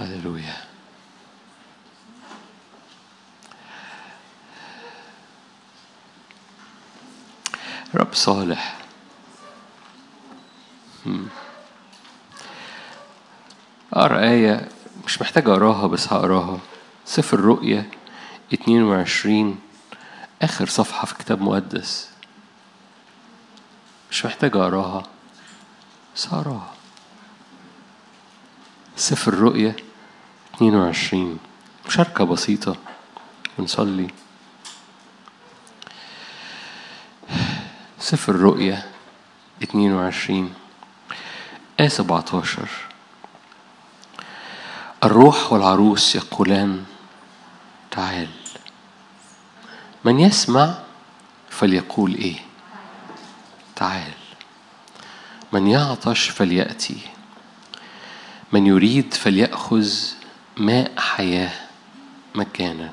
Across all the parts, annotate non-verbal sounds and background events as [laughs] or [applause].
هللويا رب صالح. مم. أقرأ آية مش محتاج أقراها بس هقراها. سفر الرؤيا 22 آخر صفحة في كتاب مقدس مش محتاج أقراها بس هقراها. سفر الرؤيا 22 مشاركة بسيطة. ونصلي سفر الرؤيا 22 آية 17 الروح والعروس يقولان تعال. من يسمع فليقول إيه؟ تعال. من يعطش فليأتي. من يريد فليأخذ ماء حياة مجانا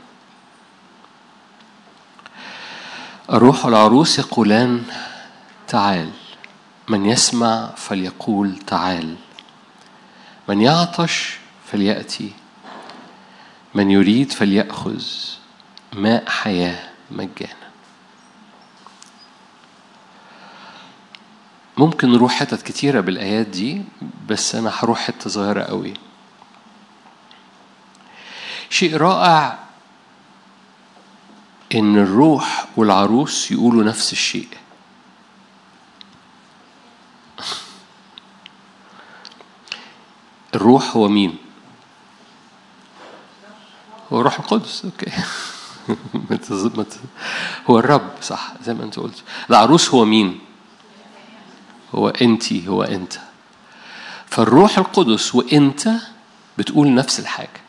الروح والعروس يقولان تعال. من يسمع فليقول تعال. من يعطش فليأتي. من يريد فليأخذ. ماء حياة مجانا ممكن نروح حتت كتيرة بالآيات دي بس أنا هروح حتة صغيرة قوي. شيء رائع. إن الروح والعروس يقولوا نفس الشيء. الروح هو مين؟ هو الروح القدس. أوكي. [laughs] هو الرب صح زي ما أنت قلت. العروس هو مين؟ هو أنتي هو أنت. فالروح القدس وأنت بتقول نفس الحاجة.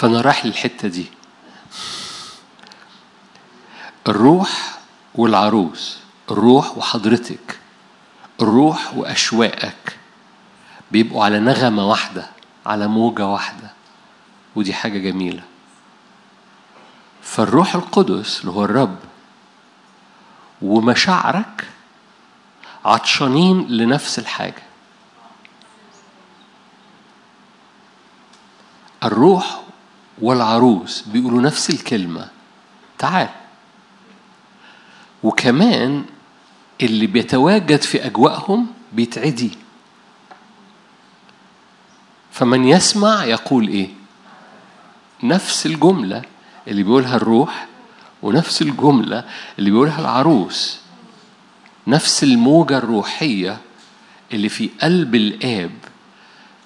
فأنا رايح للحتة دي. الروح والعروس الروح وحضرتك الروح وأشواقك بيبقوا على نغمة واحدة على موجة واحدة. ودي حاجة جميلة. فالروح القدس اللي هو الرب ومشاعرك عطشانين لنفس الحاجة. الروح والعروس بيقولوا نفس الكلمة. تعال. وكمان اللي بيتواجد في أجواءهم بيتعدي. فمن يسمع يقول إيه؟ نفس الجملة اللي بيقولها الروح ونفس الجملة اللي بيقولها العروس. نفس الموجة الروحية اللي في قلب الآب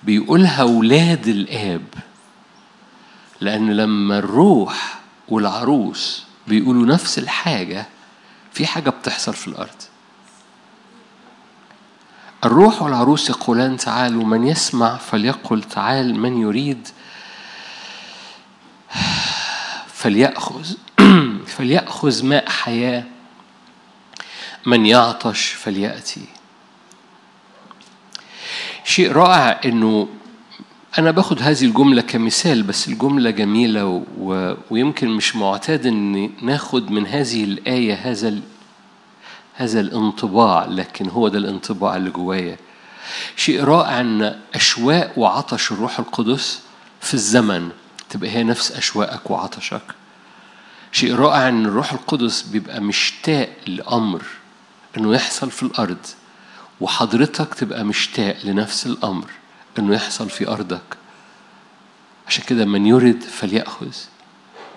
بيقولها ولاد الآب. لأن لما الروح والعروس بيقولوا نفس الحاجة في حاجة بتحصل في الأرض. الروح والعروس يقولان تعالوا من يسمع فليقل تعال من يريد فليأخذ [clears throat] فليأخذ ماء حياة من يعطش فليأتي. شيء رائع إنه أنا باخد هذه الجملة كمثال بس الجملة جميلة و... ويمكن مش معتاد إن ناخد من هذه الآية هذا ال... هذا الانطباع لكن هو ده الانطباع اللي جوايا. شيء رائع إن اشواق وعطش الروح القدس في الزمن تبقى هي نفس أشواقك وعطشك. شيء رائع إن الروح القدس بيبقى مشتاق لأمر إنه يحصل في الأرض وحضرتك تبقى مشتاق لنفس الأمر. إنه يحصل في أرضك. عشان كده من يرد فليأخذ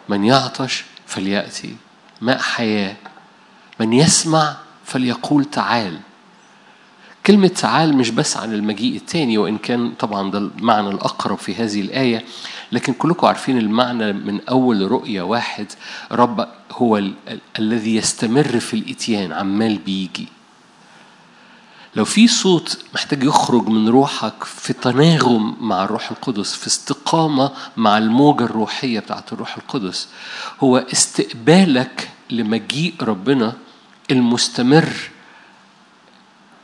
من يعطش فليأتي. ماء حياة. من يسمع فليقول تعال. كلمة تعال مش بس عن المجيء الثاني وإن كان طبعا ده المعنى الأقرب في هذه الآية لكن كلكم عارفين المعنى من أول رؤية واحد رب هو ال- ال- الذي يستمر في الإتيان عمال بيجي. لو في صوت محتاج يخرج من روحك في تناغم مع الروح القدس في استقامة مع الموجة الروحية بتاعت الروح القدس هو استقبالك لمجيء ربنا المستمر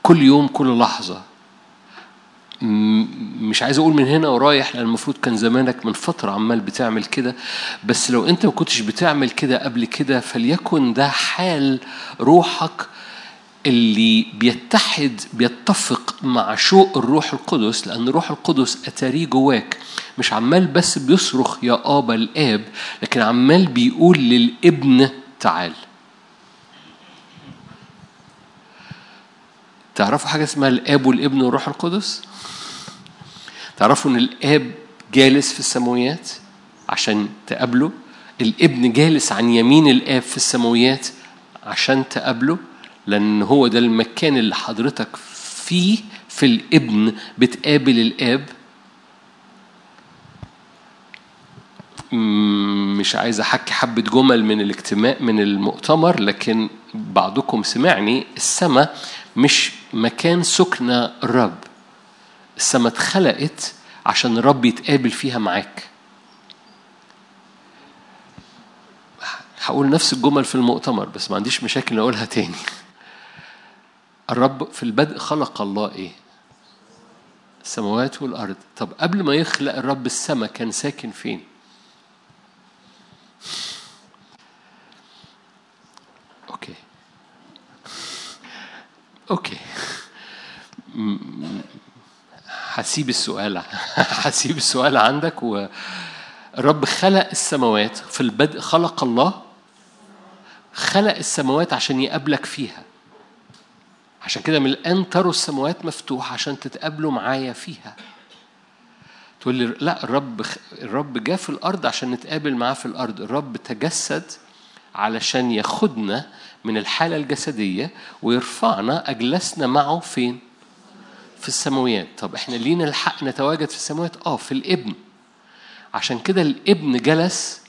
كل يوم كل لحظة. مش عايز أقول من هنا ورايح لأن المفروض كان زمانك من فتره عمال بتعمل كده بس لو انت ما كنتش بتعمل كده قبل كده فليكن ده حال روحك اللي بيتحد بيتفق مع شوق الروح القدس لأن الروح القدس أتاريه جواك. مش عمال بس بيصرخ يا آبا الآب لكن عمال بيقول للابن تعال. تعرفوا حاجة اسمها الآب والابن والروح القدس؟ تعرفوا إن الآب جالس في السماويات عشان تقابله؟ الابن جالس عن يمين الآب في السماويات عشان تقابله؟ لأن هو ده المكان اللي حضرتك فيه في الابن بتقابل الآب. مش عايز احكي حبه جمل من الاجتماع من المؤتمر لكن بعضكم سمعني السماء مش مكان سكن الرب السماء اتخلقت عشان الرب يتقابل فيها معاك هقول نفس الجمل في المؤتمر بس ما عنديش مشاكل اقولها تاني الرب في البدء خلق الله إيه؟ السماوات والأرض. طب قبل ما يخلق الرب السماء كان ساكن فين؟ okay. okay. هسيب السؤال هسيب السؤال عندك. والرب خلق السماوات في البدء خلق الله؟ خلق السماوات عشان يقابلك فيها. عشان كده من الآن تروا السماوات مفتوحة عشان تتقابلوا معايا فيها. تقول لي لا الرب الرب جاء في الأرض عشان نتقابل معاه في الأرض. الرب تجسد علشان ياخدنا من الحالة الجسدية ويرفعنا أجلسنا معه فين؟ في السماويات. طب إحنا لينا الحق نتواجد في السماوات؟ آه في الإبن. عشان كده الإبن جلس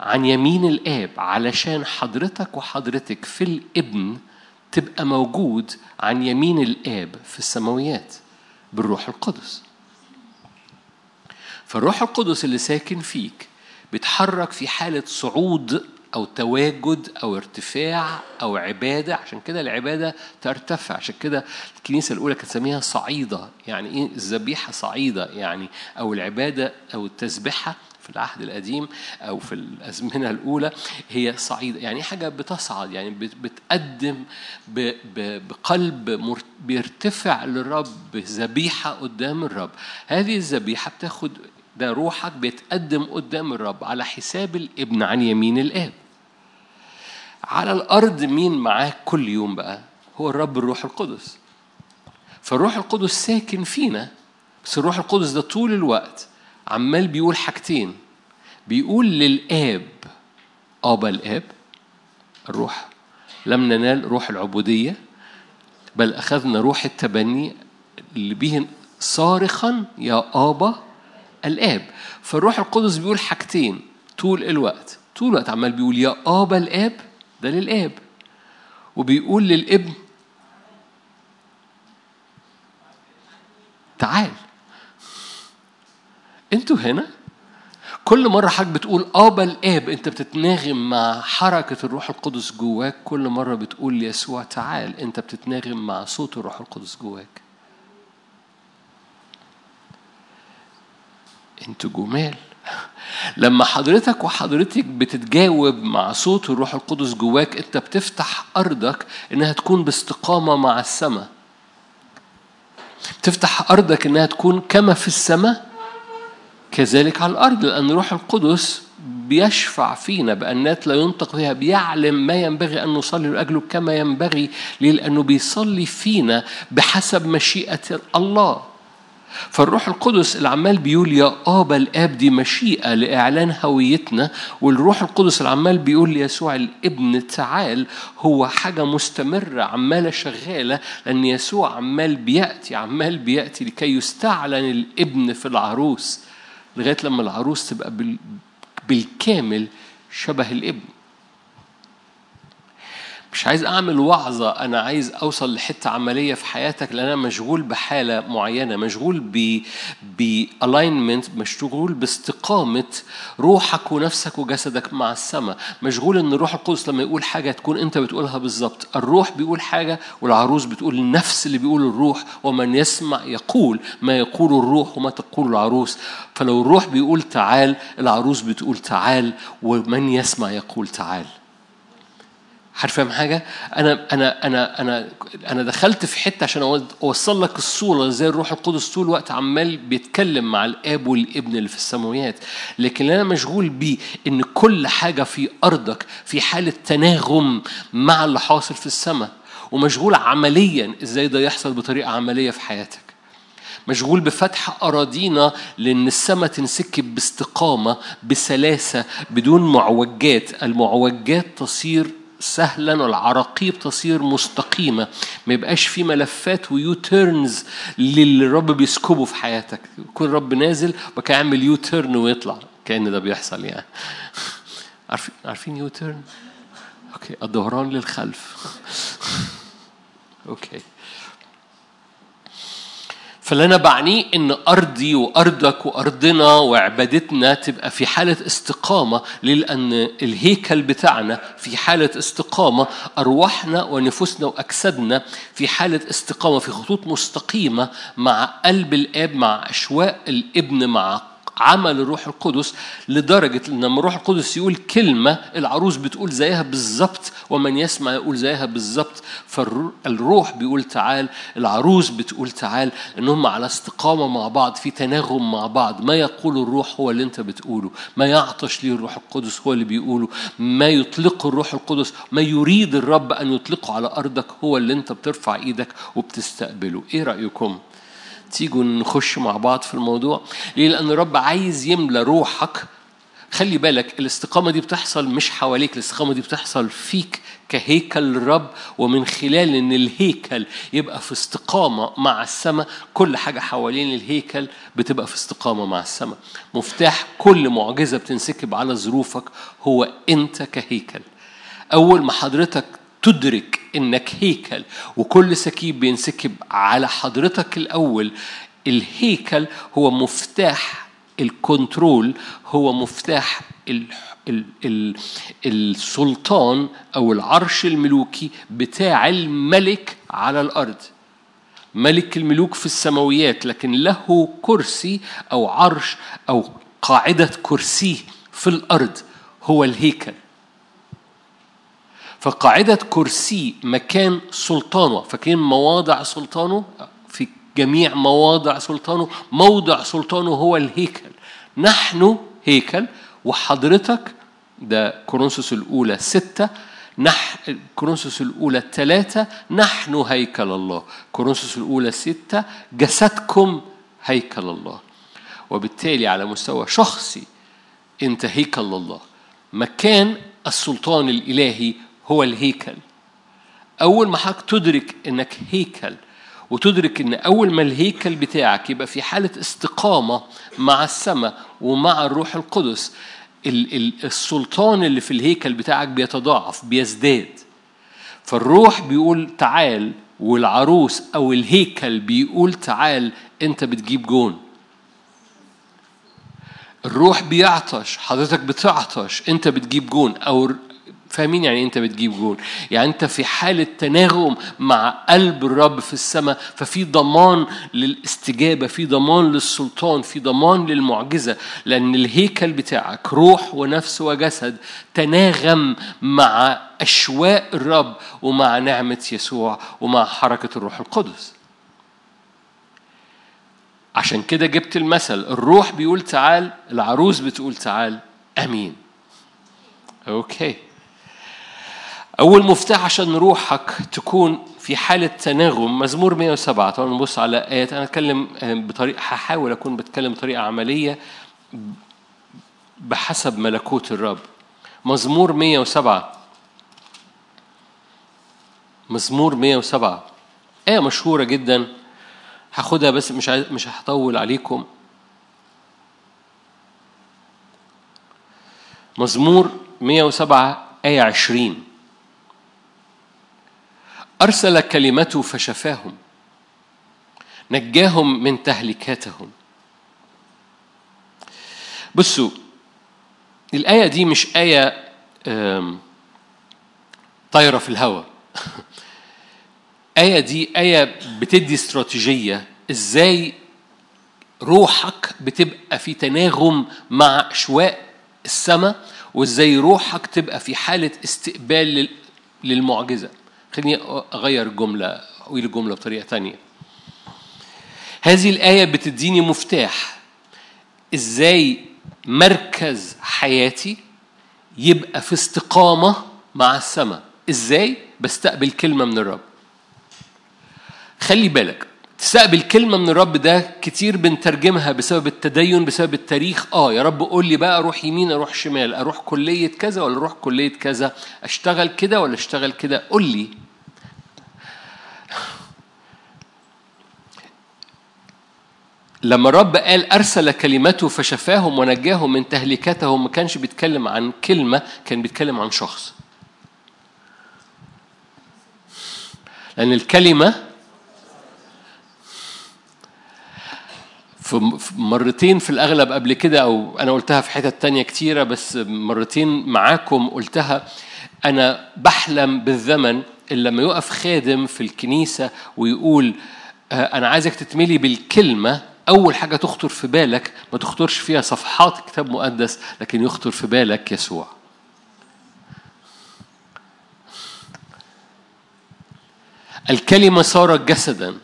عن يمين الآب علشان حضرتك وحضرتك في الإبن تبقى موجود عن يمين الآب في السماويات بالروح القدس. فالروح القدس اللي ساكن فيك بيتحرك في حالة صعود أو تواجد أو ارتفاع أو عبادة. عشان كده العبادة ترتفع. عشان كده الكنيسة الأولى كانت تسميها صعيدة. يعني إيه؟ الذبيحة صعيدة يعني أو العبادة أو التسبحة في العهد القديم أو في الأزمنة الأولى هي صعيدة. يعني حاجة بتصعد يعني بتقدم بقلب بيرتفع للرب ذبيحة قدام الرب. هذه الذبيحة بتاخد ده روحك بيتقدم قدام الرب على حساب الابن عن يمين الآب. على الأرض مين معاك كل يوم بقى؟ هو الرب الروح القدس. فالروح القدس ساكن فينا بس الروح القدس ده طول الوقت عمال بيقول حاجتين. بيقول للآب ابا الاب الروح. لم ننال روح العبودية بل أخذنا روح التبني اللي به صارخا يا آبا الآب. فالروح القدس بيقول حاجتين طول الوقت. طول الوقت عمال بيقول يا آبا الآب ده للآب. وبيقول للابن تعال. أنتوا هنا؟ كل مرة حضرتك بتقول آبا الآب أنت بتتناغم مع حركة الروح القدس جواك. كل مرة بتقول يسوع تعال أنت بتتناغم مع صوت الروح القدس جواك. أنتوا جمال. [laughs] لما حضرتك وحضرتك بتتجاوب مع صوت الروح القدس جواك انت بتفتح أرضك إنها تكون باستقامة مع السماء. تفتح أرضك إنها تكون كما في السماء. كذلك على الأرض لأن الروح القدس بيشفع فينا بأنات لا ينطق بها بيعلم ما ينبغي أن نصلي لأجله كما ينبغي ليه؟ لأنه بيصلي فينا بحسب مشيئة الله فالروح القدس اللي عمال بيقول يا آبا الآب دي مشيئة لإعلان هويتنا والروح القدس اللي عمال بيقول ليسوع الابن تعال هو حاجة مستمرة عمالة شغالة لأن يسوع عمال بيأتي عمال بيأتي لكي يستعلن الابن في العروس لغاية لما العروس تبقى بالكامل شبه الابن. مش عايز أعمل وعظة أنا عايز أوصل لحتة عملية في حياتك لأن أنا مشغول بحالة معينة مشغول ب بالاينمنت مشغول باستقامة روحك ونفسك وجسدك مع السماء. مشغول إن الروح القدس لما يقول حاجة تكون أنت بتقولها بالظبط. الروح بيقول حاجة والعروس بتقول النفس اللي بيقول الروح. ومن يسمع يقول ما يقول الروح وما تقول العروس. فلو الروح بيقول تعال العروس بتقول تعال ومن يسمع يقول تعال. فاهم حاجة؟ أنا أنا أنا أنا أنا دخلت في حتة عشان أوصل لك الصورة زي الروح القدس طول الوقت عمال بيتكلم مع الآب والابن اللي في السماويات، لكن أنا مشغول بيه إن كل حاجة في أرضك في حالة تناغم مع اللي حاصل في السماء، ومشغول عمليا إزاي ده يحصل بطريقة عملية في حياتك. مشغول بفتح أراضينا لأن السماء تنسكب باستقامة بسلاسة بدون معوجات المعوجات تصير سهلا والعراقيب تصير مستقيمة. ما يبقاش في ملفات و U-turns للي الرب بيسكبه في حياتك. يكون الرب نازل وكان يعمل U ويطلع. كأن ده بيحصل يعني. عارفين عارفين U-turn okay. الدوران للخلف. [laughs] okay. فاللي أنا بعنيه إن أرضي وأرضك وأرضنا وعبادتنا تبقى في حالة استقامة لأن الهيكل بتاعنا في حالة استقامة أرواحنا ونفوسنا وأجسادنا في حالة استقامة في خطوط مستقيمة مع قلب الآب مع أشواق الإبن مع عمل الروح القدس لدرجة إن لما الروح القدس يقول كلمة العروس بتقول زيها بالظبط ومن يسمع يقول زيها بالظبط. فالروح بيقول تعال العروس بتقول تعال إنهم على استقامة مع بعض في تناغم مع بعض. ما يقول الروح هو اللي أنت بتقوله. ما يعطش ليه الروح القدس هو اللي بيقوله. ما يطلقه الروح القدس ما يريد الرب أن يطلقه على أرضك هو اللي أنت بترفع إيدك وبتستقبله. إيه رأيكم؟ تيجوا نخش مع بعض في الموضوع. ليه؟ لأن الرب عايز يملى روحك. خلي بالك الاستقامة دي بتحصل مش حواليك الاستقامة دي بتحصل فيك كهيكل الرب ومن خلال إن الهيكل يبقى في استقامة مع السماء كل حاجة حوالين الهيكل بتبقى في استقامة مع السماء. مفتاح كل معجزة بتنسكب على ظروفك هو أنت كهيكل. أول ما حضرتك تدرك إنك هيكل وكل سكيب بينسكب على حضرتك الأول. الهيكل هو مفتاح ال control هو مفتاح ال ال ال السلطان أو العرش الملوكي بتاع الملك على الأرض. ملك الملوك في السماويات لكن له كرسي أو عرش أو قاعدة كرسيه في الأرض هو الهيكل. فقاعدة كرسي مكان سلطانه فكان مواضع سلطانه؟ في جميع مواضع سلطانه موضع سلطانه هو الهيكل. نحن هيكل وحضرتك ده كورنثوس الأولى ستة نح كورنثوس الأولى ثلاثة نحن هيكل الله. كورنثوس الأولى ستة جسدكم هيكل الله. وبالتالي على مستوى شخصي أنت هيكل الله. مكان السلطان الإلهي هو الهيكل. أول ما حضرتك تدرك إنك هيكل وتدرك إن أول ما الهيكل بتاعك يبقى في حالة استقامة مع السماء ومع الروح القدس السلطان اللي في الهيكل بتاعك بيتضاعف بيزداد. فالروح بيقول تعال والعروس أو الهيكل بيقول تعال أنت بتجيب جون. الروح بيعطش حضرتك بتعطش أنت بتجيب جون. أو فاهمين يعني أنت بتجيب جول يعني أنت في حالة تناغم مع قلب الرب في السماء ففي ضمان للاستجابة في ضمان للسلطان في ضمان للمعجزة لأن الهيكل بتاعك روح ونفس وجسد تناغم مع اشواق الرب ومع نعمة يسوع ومع حركة الروح القدس. عشان كده جبت المثل الروح بيقول تعال العروس بتقول تعال آمين. أوكي. أول مفتاح عشان روحك تكون في حالة تناغم مزمور 107 طبعا نبص على آيات. أنا أتكلم بطريقة هحاول أكون بتكلم بطريقة عملية بحسب ملكوت الرب. مزمور 107 مزمور 107 آية مشهورة جدا. هاخدها بس مش مش هطول عليكم. مزمور 107 آية 20 أرسل كلمته فشفاهم نجاهم من تهلكاتهم. بصوا الآية دي مش آية طايرة في الهواء [laughs] آية دي آية بتدي استراتيجية إزاي روحك بتبقى في تناغم مع أشواق السماء وإزاي روحك تبقى في حالة استقبال للمعجزة. خليني أغير الجملة أقول الجملة بطريقة تانية. هذه الآية بتديني مفتاح. إزاي مركز حياتي يبقى في استقامة مع السماء؟ إزاي؟ بستقبل كلمة من الرب. خلي بالك تستقبل كلمة من الرب ده كتير بنترجمها بسبب التدين بسبب التاريخ. آه يا رب قول لي بقى أروح يمين أروح شمال أروح كلية كذا ولا أروح كلية كذا؟ أشتغل كده ولا أشتغل كده؟ قول لي. لما الرب قال أرسل كلمته فشفاهم ونجاهم من تهلكتهم ما كانش بيتكلم عن كلمة كان بيتكلم عن شخص. لأن الكلمة في مرتين في الأغلب قبل كده أو أنا قلتها في حتت تانية كتيرة بس مرتين معاكم قلتها. أنا بحلم بالزمن اللي لما يقف خادم في الكنيسة ويقول أنا عايزك تتملي بالكلمة أول حاجة تخطر في بالك ما تخطرش فيها صفحات كتاب مقدس لكن يخطر في بالك يسوع. الكلمة صارت جسدا.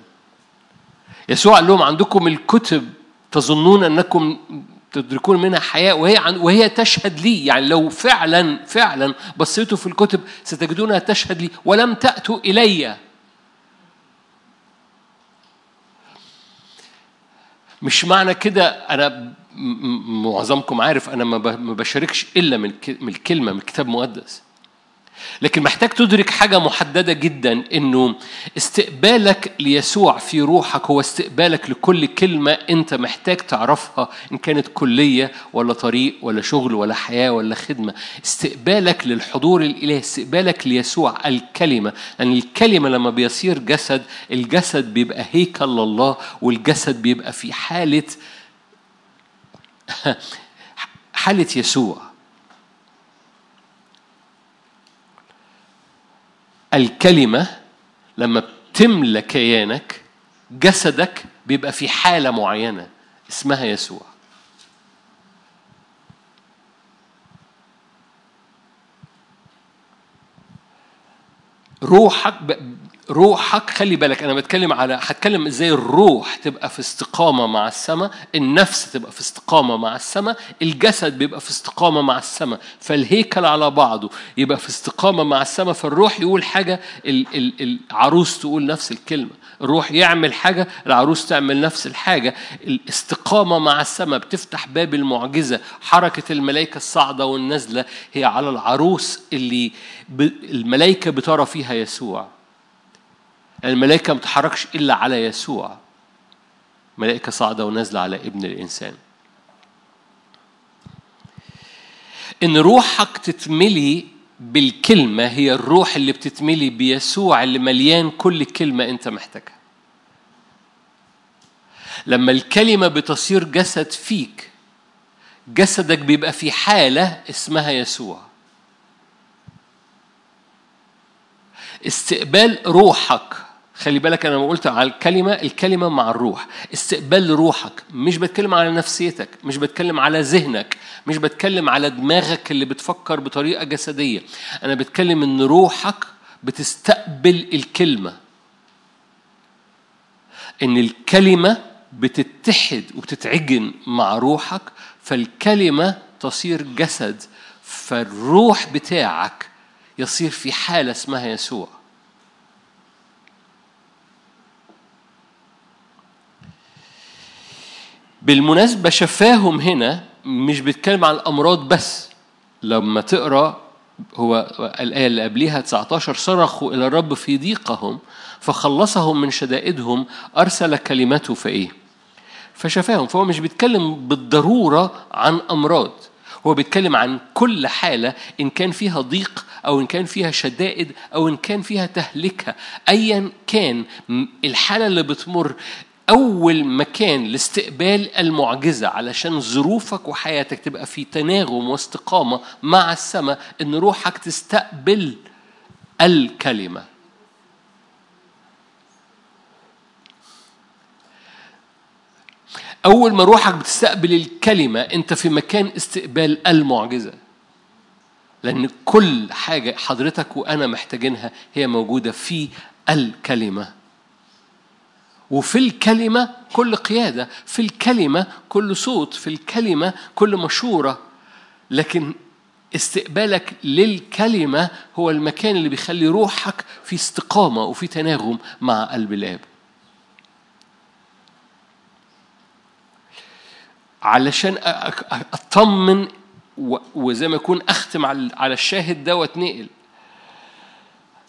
يسوع قال لهم عندكم الكتب تظنون أنكم تدركون منها حياة وهي عن وهي تشهد لي. يعني لو فعلا فعلا بصيتوا في الكتب ستجدونها تشهد لي ولم تأتوا إليّ. مش معنى كده أنا معظمكم عارف أنا ما بشاركش إلا من الكلمة من الكتاب المقدس لكن محتاج تدرك حاجة محددة جدا إنه استقبالك ليسوع في روحك هو استقبالك لكل كلمة أنت محتاج تعرفها إن كانت كلية ولا طريق ولا شغل ولا حياة ولا خدمة. استقبالك للحضور الإلهي استقبالك ليسوع الكلمة. لأن يعني الكلمة لما بيصير جسد الجسد بيبقى هيكل لله والجسد بيبقى في حالة [laughs] حالة يسوع. الكلمة لما بتملى كيانك جسدك بيبقى في حالة معينة اسمها يسوع. روحك روحك خلي بالك أنا بتكلم على هتكلم إزاي الروح تبقى في استقامة مع السماء النفس تبقى في استقامة مع السماء الجسد بيبقى في استقامة مع السماء. فالهيكل على بعضه يبقى في استقامة مع السماء فالروح يقول حاجة العروس تقول نفس الكلمة. الروح يعمل حاجة العروس تعمل نفس الحاجة. الاستقامة مع السماء بتفتح باب المعجزة. حركة الملائكة الصاعدة والنازلة هي على العروس اللي الملائكة بترى فيها يسوع. الملائكة ما تتحركش إلا على يسوع. ملائكة صاعدة ونازلة على ابن الإنسان. إن روحك تتملي بالكلمة هي الروح اللي بتتملي بيسوع اللي مليان كل كلمة أنت محتاجها. لما الكلمة بتصير جسد فيك جسدك بيبقى في حالة اسمها يسوع. استقبال روحك خلي بالك أنا قلت على الكلمة الكلمة مع الروح. استقبال روحك. مش بتكلم على نفسيتك مش بتكلم على ذهنك مش بتكلم على دماغك اللي بتفكر بطريقة جسدية. أنا بتكلم إن روحك بتستقبل الكلمة. إن الكلمة بتتحد وبتتعجن مع روحك فالكلمة تصير جسد فالروح بتاعك يصير في حالة اسمها يسوع. بالمناسبة شفاهم هنا مش بيتكلم عن الأمراض بس لما تقرأ هو الآية اللي قبليها 19 صرخوا إلى الرب في ضيقهم فخلصهم من شدائدهم أرسل كلمته فإيه؟ فشفاهم فهو مش بيتكلم بالضرورة عن أمراض هو بيتكلم عن كل حالة إن كان فيها ضيق أو إن كان فيها شدائد أو إن كان فيها تهلكة أيا كان الحالة اللي بتمر أول مكان لاستقبال المعجزة علشان ظروفك وحياتك تبقى في تناغم واستقامة مع السماء إن روحك تستقبل الكلمة. أول ما روحك بتستقبل الكلمة أنت في مكان استقبال المعجزة. لأن كل حاجة حضرتك وأنا محتاجينها هي موجودة في الكلمة. وفي الكلمة كل قيادة في الكلمة كل صوت في الكلمة كل مشورة. لكن استقبالك للكلمة هو المكان اللي بيخلي روحك في استقامة وفي تناغم مع قلب الآب. علشان أطمن وزي ما يكون أختم على الشاهد ده وأتنقل.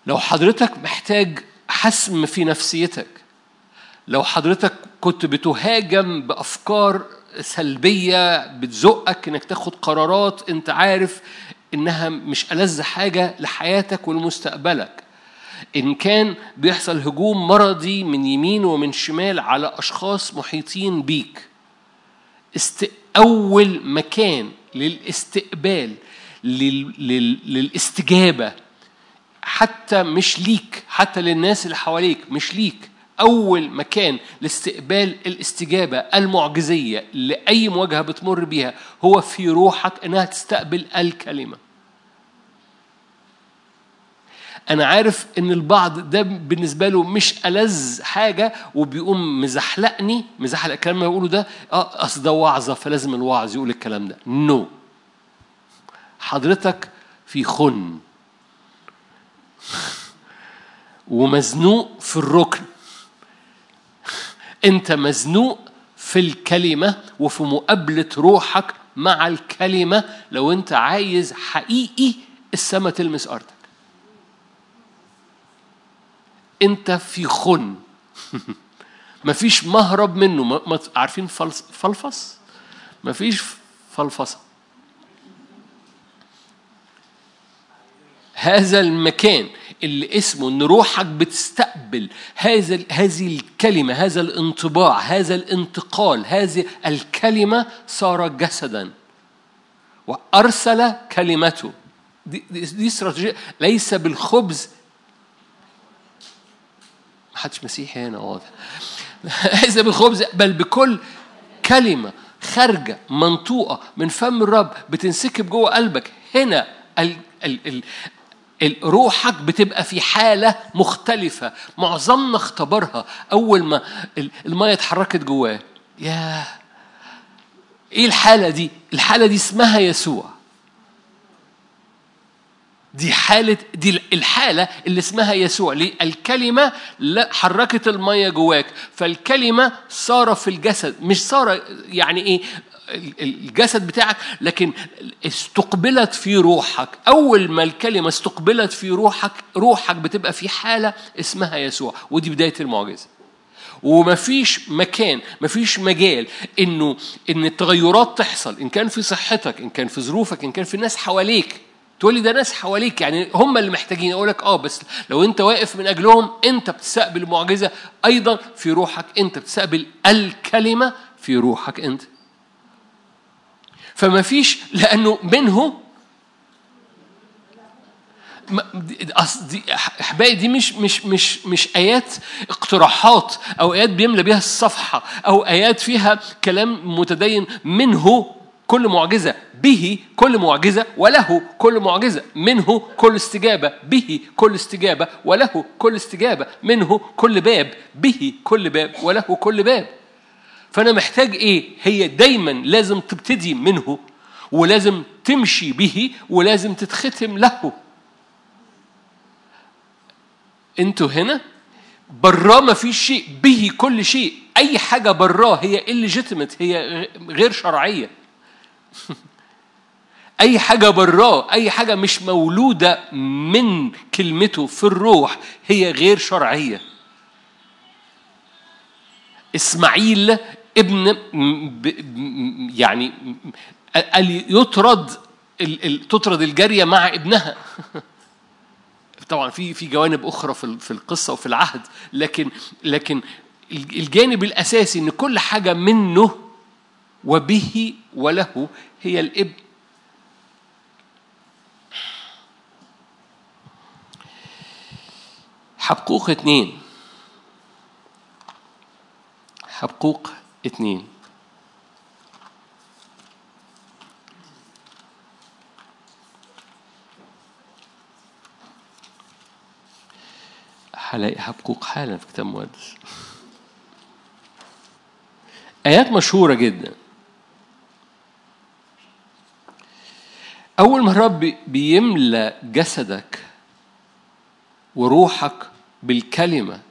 لو حضرتك محتاج حسم في نفسيتك لو حضرتك كنت بتهاجم بأفكار سلبية بتزقك إنك تاخد قرارات أنت عارف إنها مش ألذ حاجة لحياتك ولمستقبلك. إن كان بيحصل هجوم مرضي من يمين ومن شمال على أشخاص محيطين بيك. است... أول مكان للاستقبال لل... لل... للاستجابة. حتى مش ليك حتى للناس اللي حواليك مش ليك. أول مكان لاستقبال الاستجابة المعجزية لأي مواجهة بتمر بيها هو في روحك إنها تستقبل الكلمة. أنا عارف إن البعض ده بالنسبة له مش ألذ حاجة وبيقوم مزحلقني مزحلق الكلام اللي بقوله ده آه أصل ده وعظة فلازم الواعظ يقول الكلام ده. نو no. حضرتك في خن. [laughs] ومزنوق في الركن. أنت مزنوق في الكلمة وفي مقابلة روحك مع الكلمة. لو أنت عايز حقيقي السماء تلمس أرضك. أنت في خن. [laughs] مفيش مهرب منه. عارفين فلفص؟ مفيش فلفصة هذا المكان اللي اسمه إن روحك بتستقبل هذا هذه الكلمة هذا الانطباع هذا الانتقال هذه الكلمة صار جسدا وأرسل كلمته. دي, دي, استراتيجية. ليس بالخبز. ما حدش مسيحي هنا واضح. [laughs] ليس بالخبز بل بكل كلمة خارجة منطوقة من فم الرب بتنسكب جوه قلبك. هنا ال ال ال روحك بتبقى في حالة مختلفة. معظمنا اختبرها. أول ما المية اتحركت جواه. ياه! إيه الحالة دي؟ الحالة دي اسمها يسوع. دي حالة دي الحالة اللي اسمها يسوع. ليه؟ الكلمة حركت المية جواك. فالكلمة صار في الجسد. مش صار يعني إيه؟ الجسد بتاعك لكن استقبلت في روحك أول ما الكلمة استقبلت في روحك روحك بتبقى في حالة اسمها يسوع ودي بداية المعجزة. ومفيش مكان مفيش مجال إنه إن التغيرات تحصل إن كان في صحتك إن كان في ظروفك إن كان في الناس حواليك. تقول لي ده ناس حواليك يعني هم اللي محتاجين. أقول لك آه بس لو أنت واقف من أجلهم أنت بتستقبل المعجزة. أيضا في روحك أنت بتستقبل الكلمة في روحك أنت. فما فيش لأنه منه دي احبائي دي مش مش مش مش آيات اقتراحات أو آيات بيملى بيها الصفحة أو آيات فيها كلام متدين منه كل معجزة به كل معجزة وله كل معجزة منه كل استجابة به كل استجابة وله كل استجابة منه كل باب به كل باب وله كل باب. فأنا محتاج إيه؟ هي دايما لازم تبتدي منه ولازم تمشي به ولازم تتختم له. أنتوا هنا؟ براه ما فيش شيء به كل شيء. أي حاجة براه هي illegitimate هي غير شرعية. [laughs] أي حاجة براه أي حاجة مش مولودة من كلمته في الروح هي غير شرعية. إسماعيل ابن يعني قال يطرد تطرد الجارية مع ابنها. [laughs] طبعا في في جوانب أخرى في القصة وفي العهد لكن لكن الجانب الأساسي إن كل حاجة منه وبه وله هي الابن. حبقوق اتنين. حبقوق اتنين. هلاقي حبكوك حالا في كتاب مقدس. آيات مشهورة جدا. أول ما الرب بيملى جسدك وروحك بالكلمة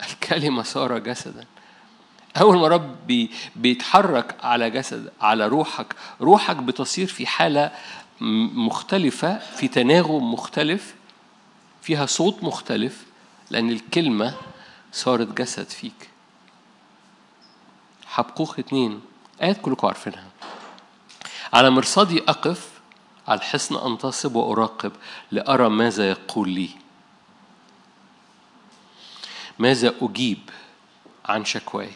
الكلمة صار جسدا. أول ما رب بي بيتحرك على جسد على روحك روحك بتصير في حالة مختلفة في تناغم مختلف فيها صوت مختلف لأن الكلمة صارت جسد فيك. حبقوق اتنين. آيات كلكم عارفينها. على مرصدي أقف على الحصن أنتصب وأراقب لأرى ماذا يقول لي. ماذا أجيب عن شكواي؟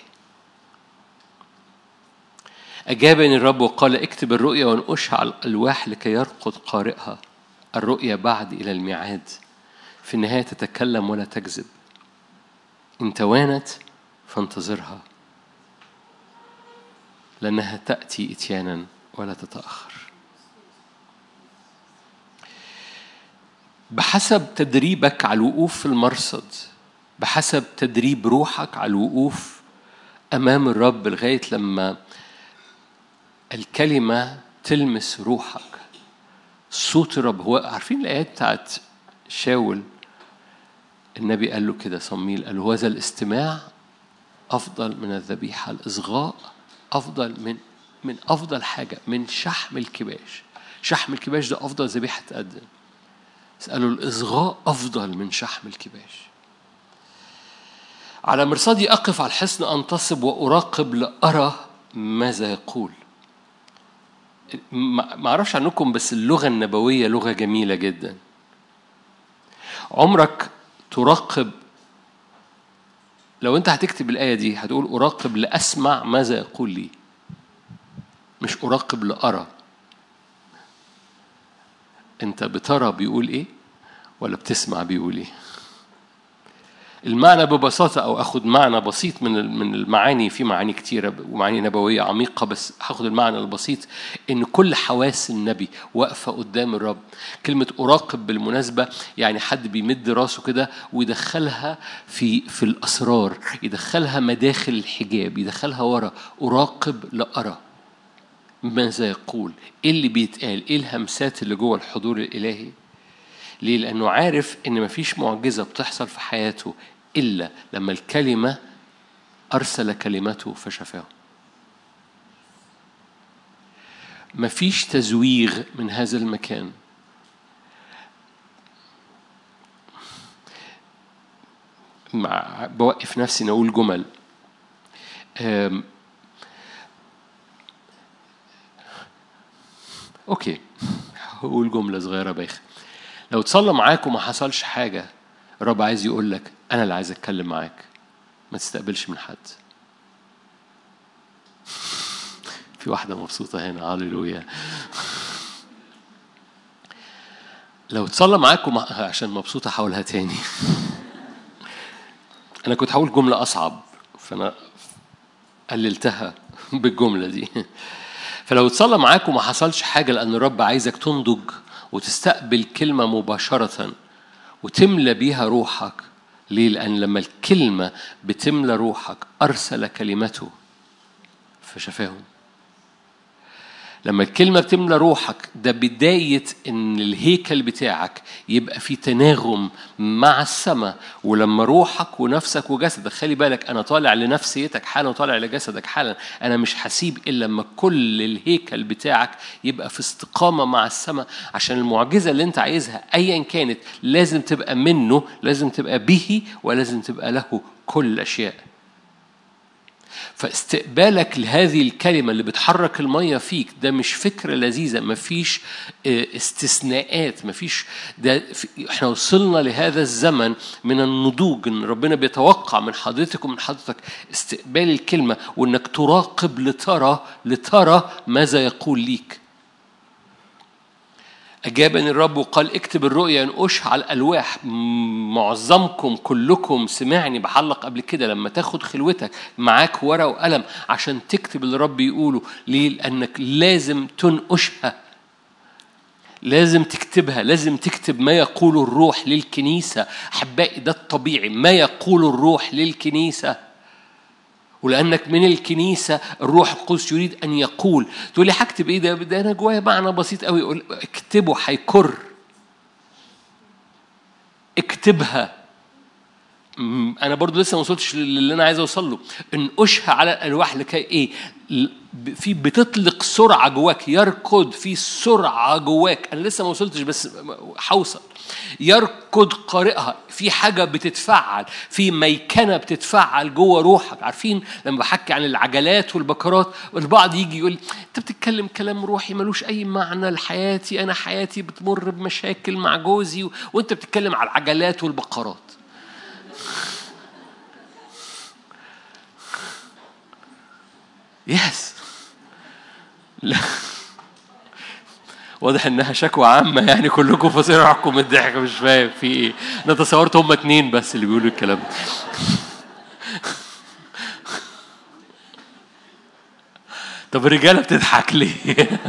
أجابني الرب وقال اكتب الرؤيا وانقشها على الألواح لكي يرقد قارئها. الرؤيا بعد إلى الميعاد. في النهاية تتكلم ولا تكذب. إن توانت فانتظرها. لأنها تأتي إتيانا ولا تتأخر. بحسب تدريبك على الوقوف في المرصد بحسب تدريب روحك على الوقوف أمام الرب لغاية لما الكلمة تلمس روحك. صوت الرب هو عارفين الآيات بتاعت شاول؟ النبي قال له كده صميل قال له هذا الاستماع أفضل من الذبيحة الإصغاء أفضل من من أفضل حاجة من شحم الكباش. شحم الكباش ده أفضل ذبيحة تقدم. قالوا الإصغاء أفضل من شحم الكباش. على مرصدي أقف على الحصن أنتصب وأراقب لأرى ماذا يقول. ما أعرفش عنكم بس اللغة النبوية لغة جميلة جدا. عمرك تراقب لو أنت هتكتب الآية دي هتقول أراقب لأسمع ماذا يقول لي. مش أراقب لأرى. أنت بترى بيقول إيه ولا بتسمع بيقول إيه. المعنى ببساطة أو أخذ معنى بسيط من من المعاني في معاني كتيرة ومعاني نبوية عميقة بس هاخد المعنى البسيط إن كل حواس النبي واقفة قدام الرب كلمة أراقب بالمناسبة يعني حد بيمد راسه كده ويدخلها في في الأسرار يدخلها مداخل الحجاب يدخلها ورا أراقب لأرى ماذا يقول إيه اللي بيتقال إيه الهمسات اللي جوه الحضور الإلهي ليه؟ لأنه عارف إن مفيش معجزة بتحصل في حياته إلا لما الكلمة أرسل كلمته فشفاه. مفيش تزويغ من هذا المكان. مع بوقف نفسي نقول جمل. أوكي هقول جملة صغيرة بايخه لو تصلى معاك وما حصلش حاجة الرب عايز يقول لك أنا اللي عايز أتكلم معاك. ما تستقبلش من حد. [laughs] في واحدة مبسوطة هنا. هللويا. لو تصلى وما عشان مبسوطة هقولها تاني. [laughs] أنا كنت هقول جملة أصعب فأنا قللتها [laughs] بالجملة دي. فلو اتصلى معاك وما حصلش حاجة لأن الرب عايزك تنضج وتستقبل كلمة مباشرة وتملى بيها روحك ليه؟ لأن لما الكلمة بتملى روحك أرسل كلمته فشفاهم لما الكلمة بتملى روحك ده بداية إن الهيكل بتاعك يبقى في تناغم مع السماء ولما روحك ونفسك وجسدك خلي بالك أنا طالع لنفسيتك حالا وطالع لجسدك حالا أنا مش هسيب إلا لما كل الهيكل بتاعك يبقى في استقامة مع السماء عشان المعجزة اللي أنت عايزها أيا كانت لازم تبقى منه لازم تبقى به ولازم تبقى له كل الأشياء فاستقبالك لهذه الكلمة اللي بتحرك المية فيك ده مش فكرة لذيذة مفيش استثناءات مفيش ده إحنا وصلنا لهذا الزمن من النضوج إن ربنا بيتوقع من حضرتك ومن حضرتك استقبال الكلمة وإنك تراقب لترى لترى ماذا يقول ليك. أجابني الرب وقال اكتب الرؤيا ينقش على الألواح. معظمكم كلكم سمعني بحلق قبل كده لما تاخد خلوتك معاك ورقة وقلم عشان تكتب اللي الرب يقوله. ليه؟ لأنك لازم تنقشها. لازم تكتبها. لازم تكتب ما يقول الروح للكنيسة. أحبائي ده الطبيعي. ما يقول الروح للكنيسة. ولأنك من الكنيسة الروح القدس يريد أن يقول. تقول لي هكتب إيه ده ده أنا جوايا معنى بسيط قوي. يقول اكتبه هيكر. اكتبها. أنا برضو لسه ما وصلتش للي أنا عايز أوصل له. إن أشهى على الألواح لكي إيه؟ في بتطلق سرعة جواك يركض في سرعة جواك. أنا لسه ما وصلتش بس حوصل. يركض قارئها. في حاجة بتتفعل في ميكنة بتتفعل جوه روحك. عارفين لما بحكي عن العجلات والبكرات البعض يجي يقول أنت بتتكلم كلام روحي ملوش أي معنى لحياتي. أنا حياتي بتمر بمشاكل مع جوزي. وأنت بتتكلم على العجلات والبقرات يس لا. واضح إنها شكوى عامة يعني كلكم فاصلين روحكم الضحك مش فاهم في إيه. أنا تصورت هم اتنين بس اللي بيقولوا الكلام ده. طب الرجالة بتضحك ليه؟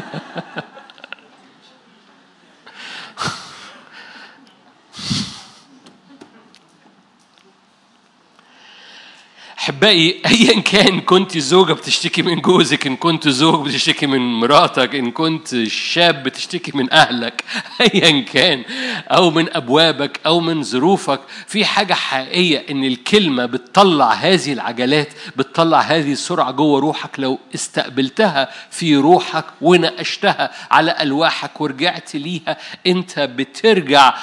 احبائي ايا كان كنت زوجة بتشتكي من جوزك إن كنت زوج بتشتكي من مراتك إن كنت شاب بتشتكي من أهلك [laughs] ايا كان أو من أبوابك أو من ظروفك. في حاجة حقيقية إن الكلمة بتطلع هذه العجلات بتطلع هذه السرعة جوه روحك. لو استقبلتها في روحك وناقشتها على ألواحك ورجعت ليها أنت بترجع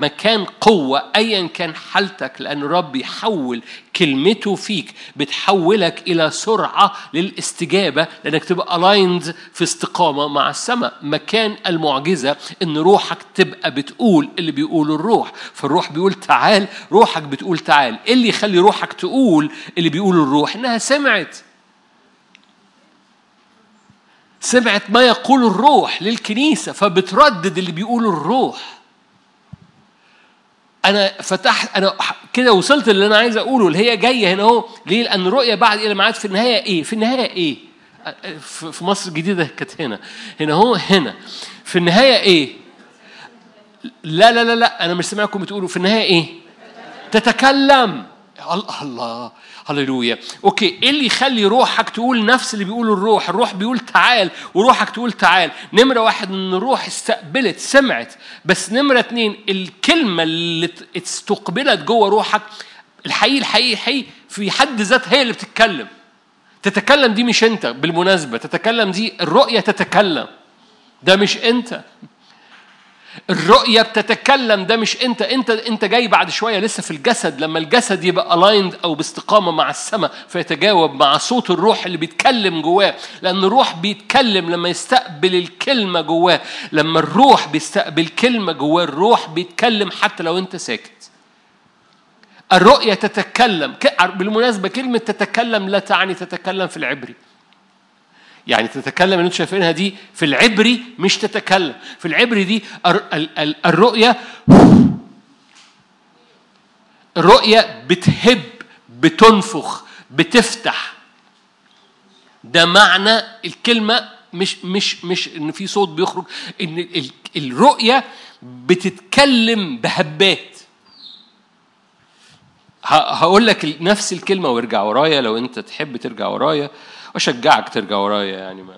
مكان قوة أيا كان حالتك لأن الرب يحول كلمته فيك بتحولك إلى سرعة للاستجابة لأنك تبقى ألايند في استقامة مع السماء. مكان المعجزة إن روحك تبقى بتقول اللي بيقوله الروح. فالروح بيقول تعال روحك بتقول تعال. إيه اللي يخلي روحك تقول اللي بيقوله الروح؟ إنها سمعت. سمعت ما يقول الروح للكنيسة فبتردد اللي بيقوله الروح. أنا فتحت أنا كده وصلت اللي أنا عايز أقوله اللي هي جاية هنا أهو. ليه؟ لأن الرؤية بعد إلى معاد في النهاية إيه؟ في النهاية إيه؟ في مصر الجديدة كانت هنا. هنا هو هنا. في النهاية إيه؟ لا لا لا لا أنا مش سامعكم بتقولوا. في النهاية إيه؟ تتكلم. الله الله. هللويا. okay إيه اللي يخلي روحك تقول نفس اللي بيقوله الروح؟ الروح بيقول تعال وروحك تقول تعال. نمرة واحد إن الروح استقبلت سمعت. بس نمرة اتنين الكلمة اللي استقبلت جوه روحك الحقيقي الحقيقي الحقيقي في حد ذاتها هي اللي بتتكلم. تتكلم دي مش أنت بالمناسبة. تتكلم دي الرؤية تتكلم. ده مش أنت. الرؤية بتتكلم ده مش انت انت انت جاي بعد شوية لسه في الجسد لما الجسد يبقى aligned أو باستقامة مع السماء فيتجاوب مع صوت الروح اللي بيتكلم جواه. لأن الروح بيتكلم لما يستقبل الكلمة جواه. لما الروح بيستقبل كلمة جواه الروح بيتكلم حتى لو انت ساكت. الرؤية تتكلم. بالمناسبة كلمة تتكلم لا تعني تتكلم في العبري. يعني تتكلم اللي أنتم شايفينها دي في العبري مش تتكلم. في العبري دي الرؤية الرؤية بتهب بتنفخ بتفتح. ده معنى الكلمة مش مش مش إن في صوت بيخرج إن الرؤية بتتكلم بهبات. هقول لك نفس الكلمة وارجع ورايا لو أنت تحب ترجع ورايا. واشجعك ترجع ورايا يعني ما.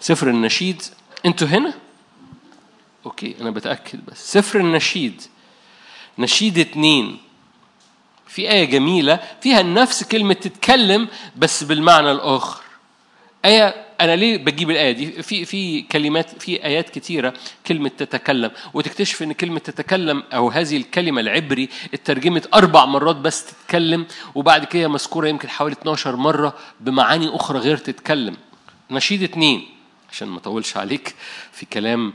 سفر النشيد. أنتوا هنا؟ أوكي أنا بتأكد بس. سفر النشيد. نشيد اتنين. في آية جميلة فيها نفس كلمة تتكلم بس بالمعنى الآخر. آية أنا ليه بجيب الآية دي؟ في في كلمات في آيات كتيرة كلمة تتكلم وتكتشف إن كلمة تتكلم أو هذه الكلمة العبري اترجمت أربع مرات بس تتكلم وبعد كده مذكورة يمكن حوالي 12 مرة بمعاني أخرى غير تتكلم. نشيد اتنين عشان ما أطولش عليك في كلام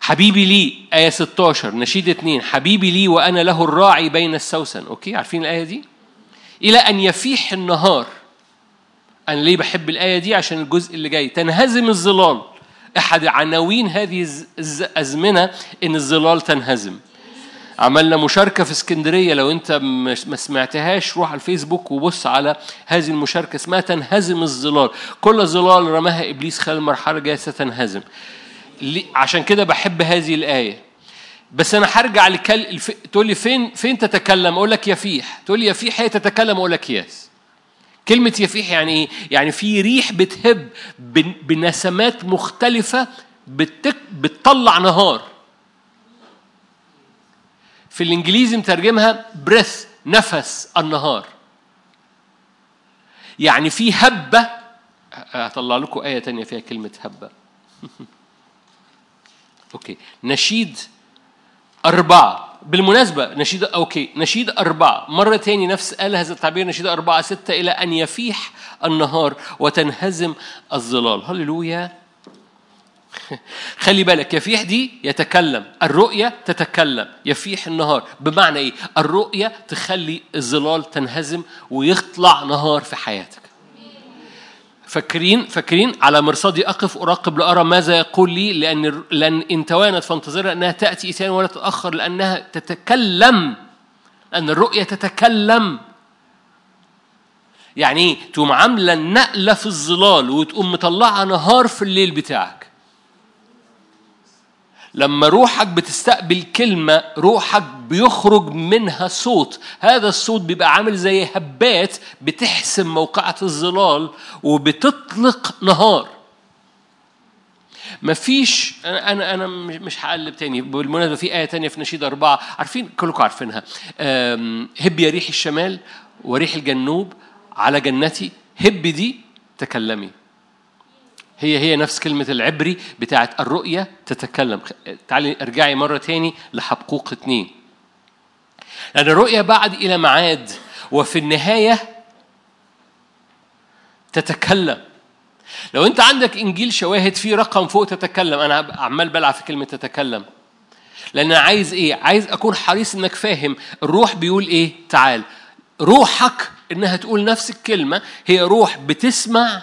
حبيبي لي آية 16 نشيد اتنين حبيبي لي وأنا له الراعي بين السوسن أوكي عارفين الآية دي؟ إلى أن يفيح النهار. أنا ليه بحب الآية دي؟ عشان الجزء اللي جاي. تنهزم الظلال. أحد عناوين هذه الأزمنة إن الظلال تنهزم. عملنا مشاركة في اسكندرية. لو أنت ما سمعتهاش روح على الفيسبوك وبص على هذه المشاركة اسمها تنهزم الظلال. كل ظلال رماها إبليس خلال المرحلة الجاية ستنهزم. عشان كده بحب هذه الآية. بس أنا هرجع لكل الف... تقول لي فين فين تتكلم؟ أقول لك يفيح. تقول لي يفيح هي تتكلم أقول لك ياس. كلمة يفيح يعني إيه؟ يعني في ريح بتهب بن- بنسمات مختلفة بتك... بتطلع نهار. في الإنجليزي مترجمها breathe نفس النهار. يعني في هبة. هطلع لكم آية تانية فيها كلمة هبة. [laughs] okay. نشيد أربعة. بالمناسبة نشيد okay. نشيد أربعة. مرة تاني نفس قال هذا التعبير نشيد أربعة ستة إلى أن يفيح النهار وتنهزم الظلال. هللويا. [laughs] خلي بالك يفيح دي يتكلم. الرؤية تتكلم. يفيح النهار. بمعنى إيه؟ الرؤية تخلي الظلال تنهزم ويطلع نهار في حياتك. فاكرين فاكرين؟ على مرصدي اقف أراقب لأرى ماذا يقول لي لأن لأن إن توانت فانتظرها أنها تأتي اتيان ولا تتاخر لأنها تتكلم لأن الرؤية تتكلم. يعني إيه تقوم عاملة نقلة في الظلال وتقوم مطلعة نهار في الليل بتاعك. لما روحك بتستقبل كلمة روحك بيخرج منها صوت. هذا الصوت بيبقى عامل زي هبات بتحسم موقعة الظلال وبتطلق نهار. مفيش أنا أنا أنا مش هقلب تاني. بالمناسبة في آية تانية في نشيد أربعة. عارفين؟ كلكم عارفينها. هب يا ريح الشمال وريح الجنوب على جنتي. هب دي تكلمي. هي هي نفس كلمة العبري بتاعت الرؤية تتكلم. تعالي ارجعي مرة تاني لحبقوق اتنين. لأن الرؤية بعد إلى معاد وفي النهاية تتكلم. لو أنت عندك إنجيل شواهد فيه رقم فوق تتكلم أنا عمال بلعب في كلمة تتكلم. لأن عايز إيه؟ عايز أكون حريص إنك فاهم الروح بيقول إيه؟ تعال. روحك إنها تقول نفس الكلمة هي روح بتسمع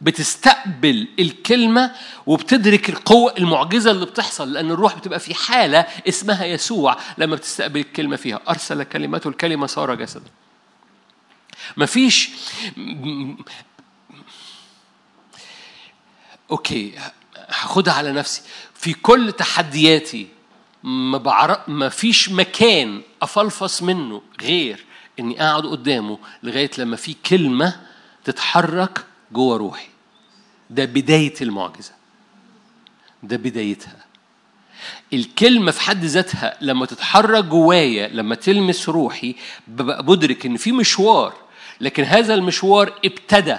بتستقبل الكلمة وبتدرك القوة المعجزة اللي بتحصل لأن الروح بتبقى في حالة اسمها يسوع لما بتستقبل الكلمة فيها. أرسل كلمته الكلمة صار جسدا مفيش أوكي هاخدها على نفسي. في كل تحدياتي ما ما فيش مكان أفلفص منه غير إني اقعد قدامه لغاية لما في كلمة تتحرك جوه روحي. ده بداية المعجزة. ده بدايتها. الكلمة في حد ذاتها لما تتحرك جوايا لما تلمس روحي ببقى بدرك إن في مشوار. لكن هذا المشوار ابتدى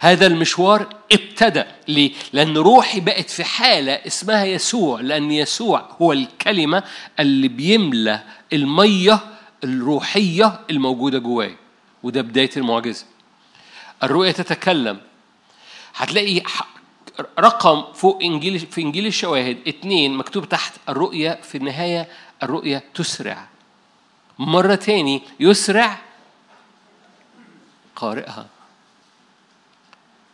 هذا المشوار ابتدى ليه؟ لأن روحي بقت في حالة اسمها يسوع. لأن يسوع هو الكلمة اللي بيملى المية الروحية الموجودة جواي وده بداية المعجزة. الرؤية تتكلم. هتلاقي رقم فوق انجيل في انجيل الشواهد اتنين مكتوب تحت الرؤية في النهاية الرؤية تسرع. مرة تاني يسرع. قارئها.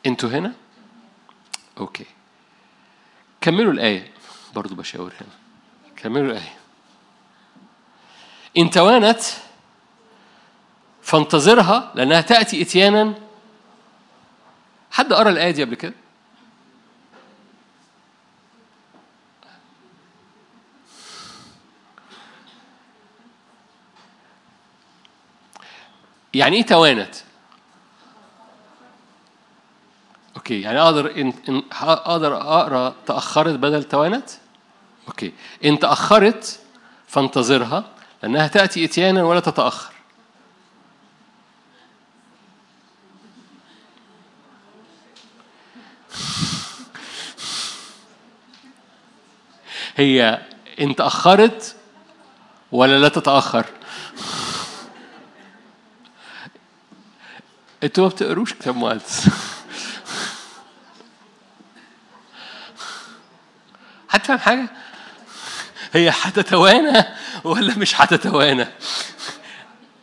أنتوا هنا؟ أوكي. كملوا الآية. برضو بشاور هنا. كملوا الآية. إن توانت فانتظرها لأنها تأتي إتيانا حد قرأ الآية دي قبل كده؟ يعني إيه توانت؟ okay يعني أقدر إن إن أقدر أقرأ تأخرت بدل توانت؟ okay إن تأخرت فانتظرها لأنها تأتي إتيانا ولا تتأخر. هي إن تأخرت ولا لا تتأخر؟ أنتوا ما بتقروش كتاب مقدس هتفهم حاجة؟ هي هتتوانى ولا مش هتتوانى؟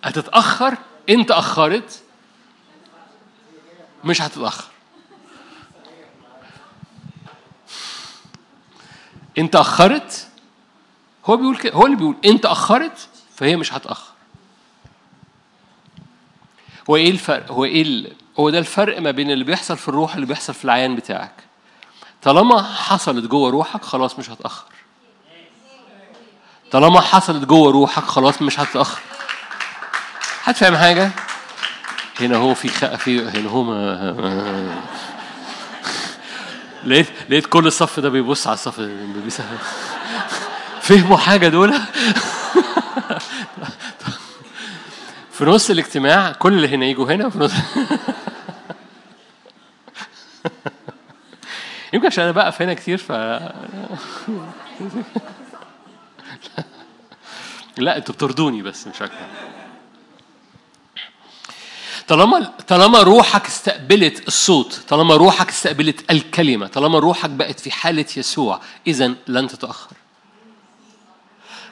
هتتأخر؟ إن تأخرت مش هتتأخر. إن تأخرت هو بيقول كده هو اللي بيقول انت اخرت فهي مش هتأخر. هو إيه الفرق؟ هو إيه ال... هو ده الفرق ما بين اللي بيحصل في الروح اللي بيحصل في العيان بتاعك. طالما حصلت جوه روحك خلاص مش هتأخر. طالما حصلت جوه روحك خلاص مش هتتاخر هتفهم حاجة؟ هنا هو في خ... في هنا هو ما... لقيت لقيت كل الصف ده بيبص على الصف. فهموا حاجة دول [laughs] في نص الاجتماع كل اللي هنا يجوا هنا في نص [laughs] يمكن عشان أنا بقف هنا كتير ف [laughs] لا أنتوا بترضوني بس مش أكتر طالما طالما روحك استقبلت الصوت طالما روحك استقبلت الكلمة طالما روحك بقت في حالة يسوع إذا لن تتأخر.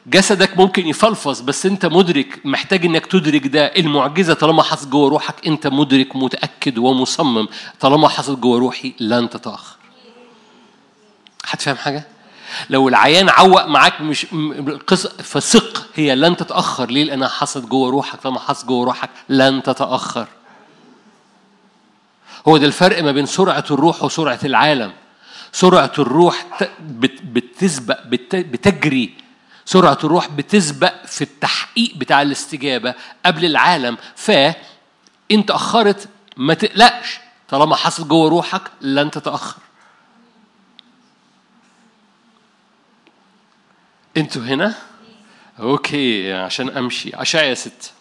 جسدك ممكن يفلفظ بس أنت مدرك محتاج إنك تدرك ده. المعجزة طالما حصل جوه روحك أنت مدرك متأكد ومصمم طالما حصل جوه روحي لن تتأخر. هتفهم حاجة؟ لو العيان عوق معاك مش قص فثق هي لن تتأخر. ليه؟ لأنها حصلت جوه روحك. طالما حصلت جوه روحك لن تتأخر. هو ده الفرق ما بين سرعة الروح وسرعة العالم. سرعة الروح بتسبق بتجري. سرعة الروح بتسبق في التحقيق بتاع الاستجابة قبل العالم. فأنت أخرت ما تقلقش. طالما حصل جوه روحك لن تتأخر. أنتوا هنا؟ أوكي عشان امشي. اشعيا ست.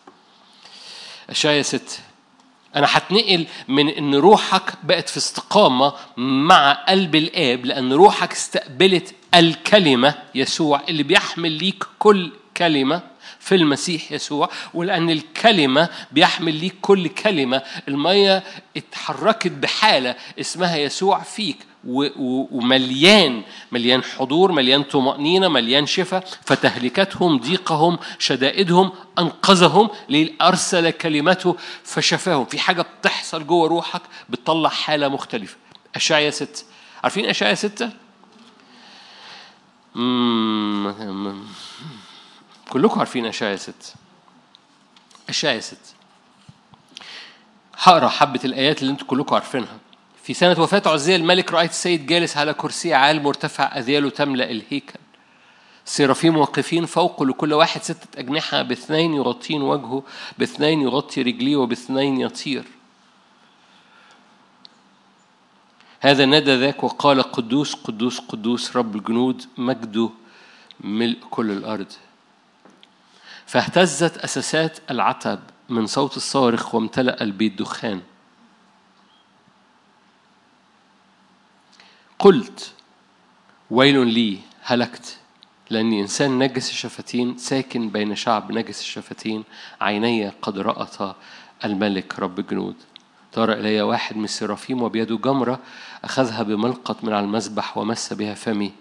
اشعيا ست. أنا هتنقل من ان روحك بقت في استقامة مع قلب الاب لأن روحك استقبلت الكلمة يسوع اللي بيحمل ليك كل كلمة في المسيح يسوع ولأن الكلمة بيحمل ليك كل كلمة. المية اتحركت بحالة اسمها يسوع فيك. ومليان مليان حضور مليان طمأنينة مليان شفاء فتهلكتهم ضيقهم شدائدهم أنقذهم أرسل كلمته فشفاهم. في حاجة بتحصل جوه روحك بتطلع حالة مختلفة. أشعيا ستة. عارفين أشعيا ستة؟ كلكم عارفين أشعيا ستة. أشعيا ستة. هقرأ حبة الآيات اللي أنتم كلكم عارفينها. في سنة وفاة عزية الملك رأيت السيد جالس على كرسي عال مرتفع أذياله تملأ الهيكل. سيرافيم واقفين فوق لكل واحد ستة أجنحة باثنين يغطين وجهه باثنين يغطي رجليه وباثنين يطير. هذا نادى ذاك وقال قدوس قدوس قدوس رب الجنود مجده ملء كل الأرض. فاهتزت أساسات العتب من صوت الصارخ وامتلأ البيت دخان. قلت ويل لي هلكت. لأني إنسان نجس الشفتين ساكن بين شعب نجس الشفتين عيني قد رأت الملك رب الجنود. طار إلي واحد من السرافيم وبيده جمرة أخذها بملقط من على المذبح ومس بها فمي.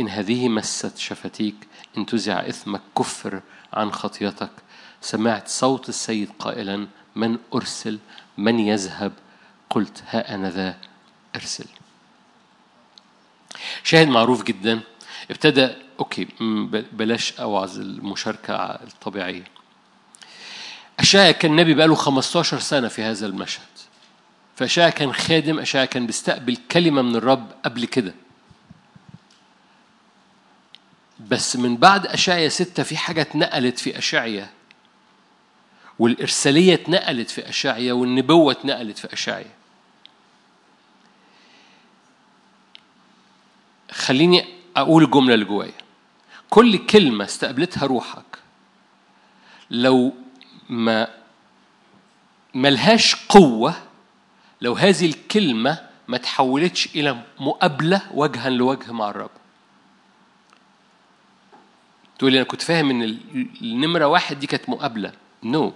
إن هذه مست شفتيك إن تزع إثمك كفر عن خطيتك. سمعت صوت السيد قائلا من أرسل؟ من يذهب؟ قلت ها أنا ذا أرسل. شاهد معروف جدا. ابتدى okay بلاش أوعظ المشاركة الطبيعية. اشعيا كان نبي بقاله 15 سنة في هذا المشهد. فاشعيا كان خادم اشعيا كان بيستقبل كلمة من الرب قبل كده. بس من بعد اشعيا ستة في حاجة اتنقلت في اشعيا والإرسالية اتنقلت في اشعيا والنبوة اتنقلت في اشعيا خليني أقول الجملة اللي جوايا كل كلمة استقبلتها روحك لو ما ملهاش قوة لو هذه الكلمة ما تحولتش إلى مقابلة وجها لوجه مع الرب. تقول أنا كنت فاهم إن النمرة واحد دي كانت مقابلة. no no.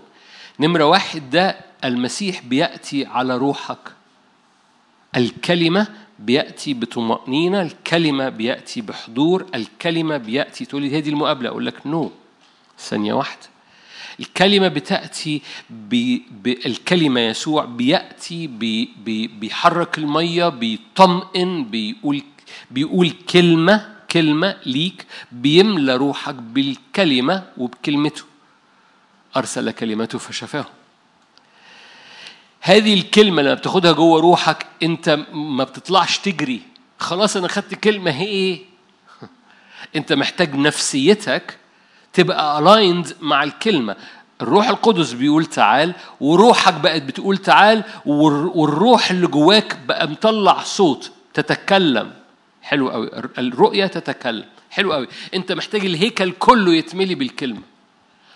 نمرة واحد ده المسيح بيأتي على روحك. الكلمة بيأتي بطمأنينة الكلمة بيأتي بحضور الكلمة بيأتي تقول لي هذه المقابلة أقول لك no ثانية واحدة. الكلمة بتأتي بالكلمة يسوع بيأتي بي بيحرك المية بيطمئن بيقول بيقول كلمة كلمة ليك بيملى روحك بالكلمة وبكلمته. أرسل كلمته فشفاه. هذه الكلمة لما بتاخدها جوه روحك أنت ما بتطلعش تجري. خلاص أنا خدت كلمة هي إيه؟ [laughs] أنت محتاج نفسيتك تبقى الايند مع الكلمة. الروح القدس بيقول تعال وروحك بقت بتقول تعال والروح اللي جواك بقى مطلع صوت. تتكلم. حلو قوي. الرؤية تتكلم. حلو قوي. انت محتاج الهيكل كله يتملي بالكلمة.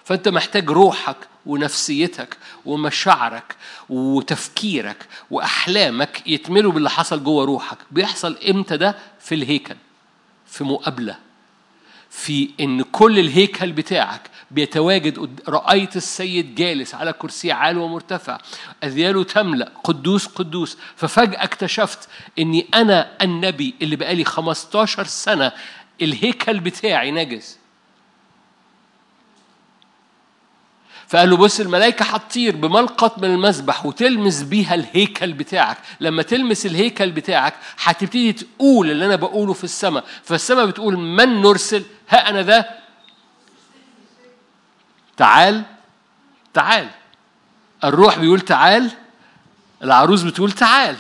فأنت محتاج روحك ونفسيتك ومشاعرك وتفكيرك وأحلامك يتملوا باللي حصل جوه روحك. بيحصل إمتى ده؟ في الهيكل في مقابلة في إن كل الهيكل بتاعك بيتواجد رأيت السيد جالس على كرسي عال ومرتفع أذياله تملأ قدوس قدوس. ففجأة اكتشفت أني أنا النبي اللي بقالي 15 سنة الهيكل بتاعي نجس. فقال له بص الملائكة هتطير بملقط من المسبح وتلمس بيها الهيكل بتاعك. لما تلمس الهيكل بتاعك هتبتدي تقول اللي أنا بقوله في السماء. فالسماء بتقول من نرسل؟ ها أنا ده. تعال. تعال. الروح بيقول تعال. العروس بتقول تعال.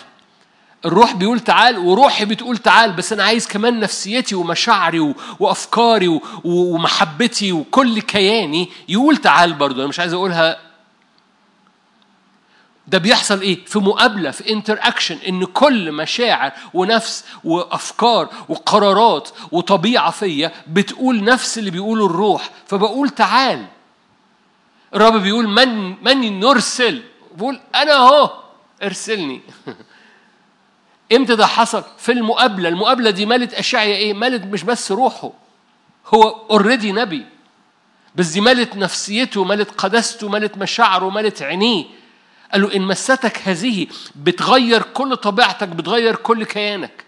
الروح بيقول تعال وروحي بتقول تعال بس أنا عايز كمان نفسيتي ومشاعري وأفكاري ومحبتي وكل كياني يقول تعال برضو أنا مش عايز أقولها. ده بيحصل إيه؟ في مقابلة في انتر اكشن إن كل مشاعر ونفس وأفكار وقرارات وطبيعة فيا بتقول نفس اللي بيقوله الروح. فبقول تعال. الرب بيقول من من نرسل بقول أنا أهو ارسلني. [laughs] إمتى ده حصل؟ في المقابلة. المقابلة دي مالت أشعيا إيه؟ مالت مش بس روحه. هو already نبي. بس دي مالت نفسيته مالت قدسته مالت مشاعره مالت عينيه. قال له إن مستك هذه بتغير كل طبيعتك بتغير كل كيانك.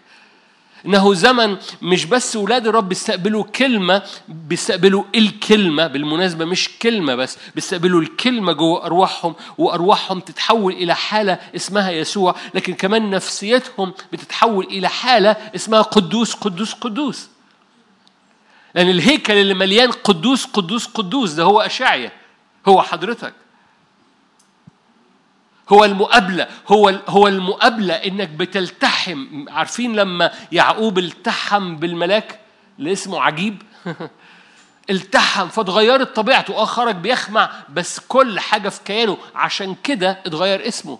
إنه زمن مش بس ولاد الرب بيستقبلوا كلمة بيستقبلوا الكلمة بالمناسبة مش كلمة بس بيستقبلوا الكلمة جوه أرواحهم وأرواحهم تتحول إلى حالة اسمها يسوع لكن كمان نفسيتهم بتتحول إلى حالة اسمها قدوس قدوس قدوس. لأن الهيكل اللي مليان قدوس قدوس قدوس ده هو أشعيا هو حضرتك. هو المقابلة هو هو المقابلة إنك بتلتحم. عارفين لما يعقوب التحم بالملاك اللي اسمه عجيب؟ [laughs] التحم فاتغيرت طبيعته. آه خرج بيخمع بس كل حاجة في كيانه. عشان كده اتغير اسمه.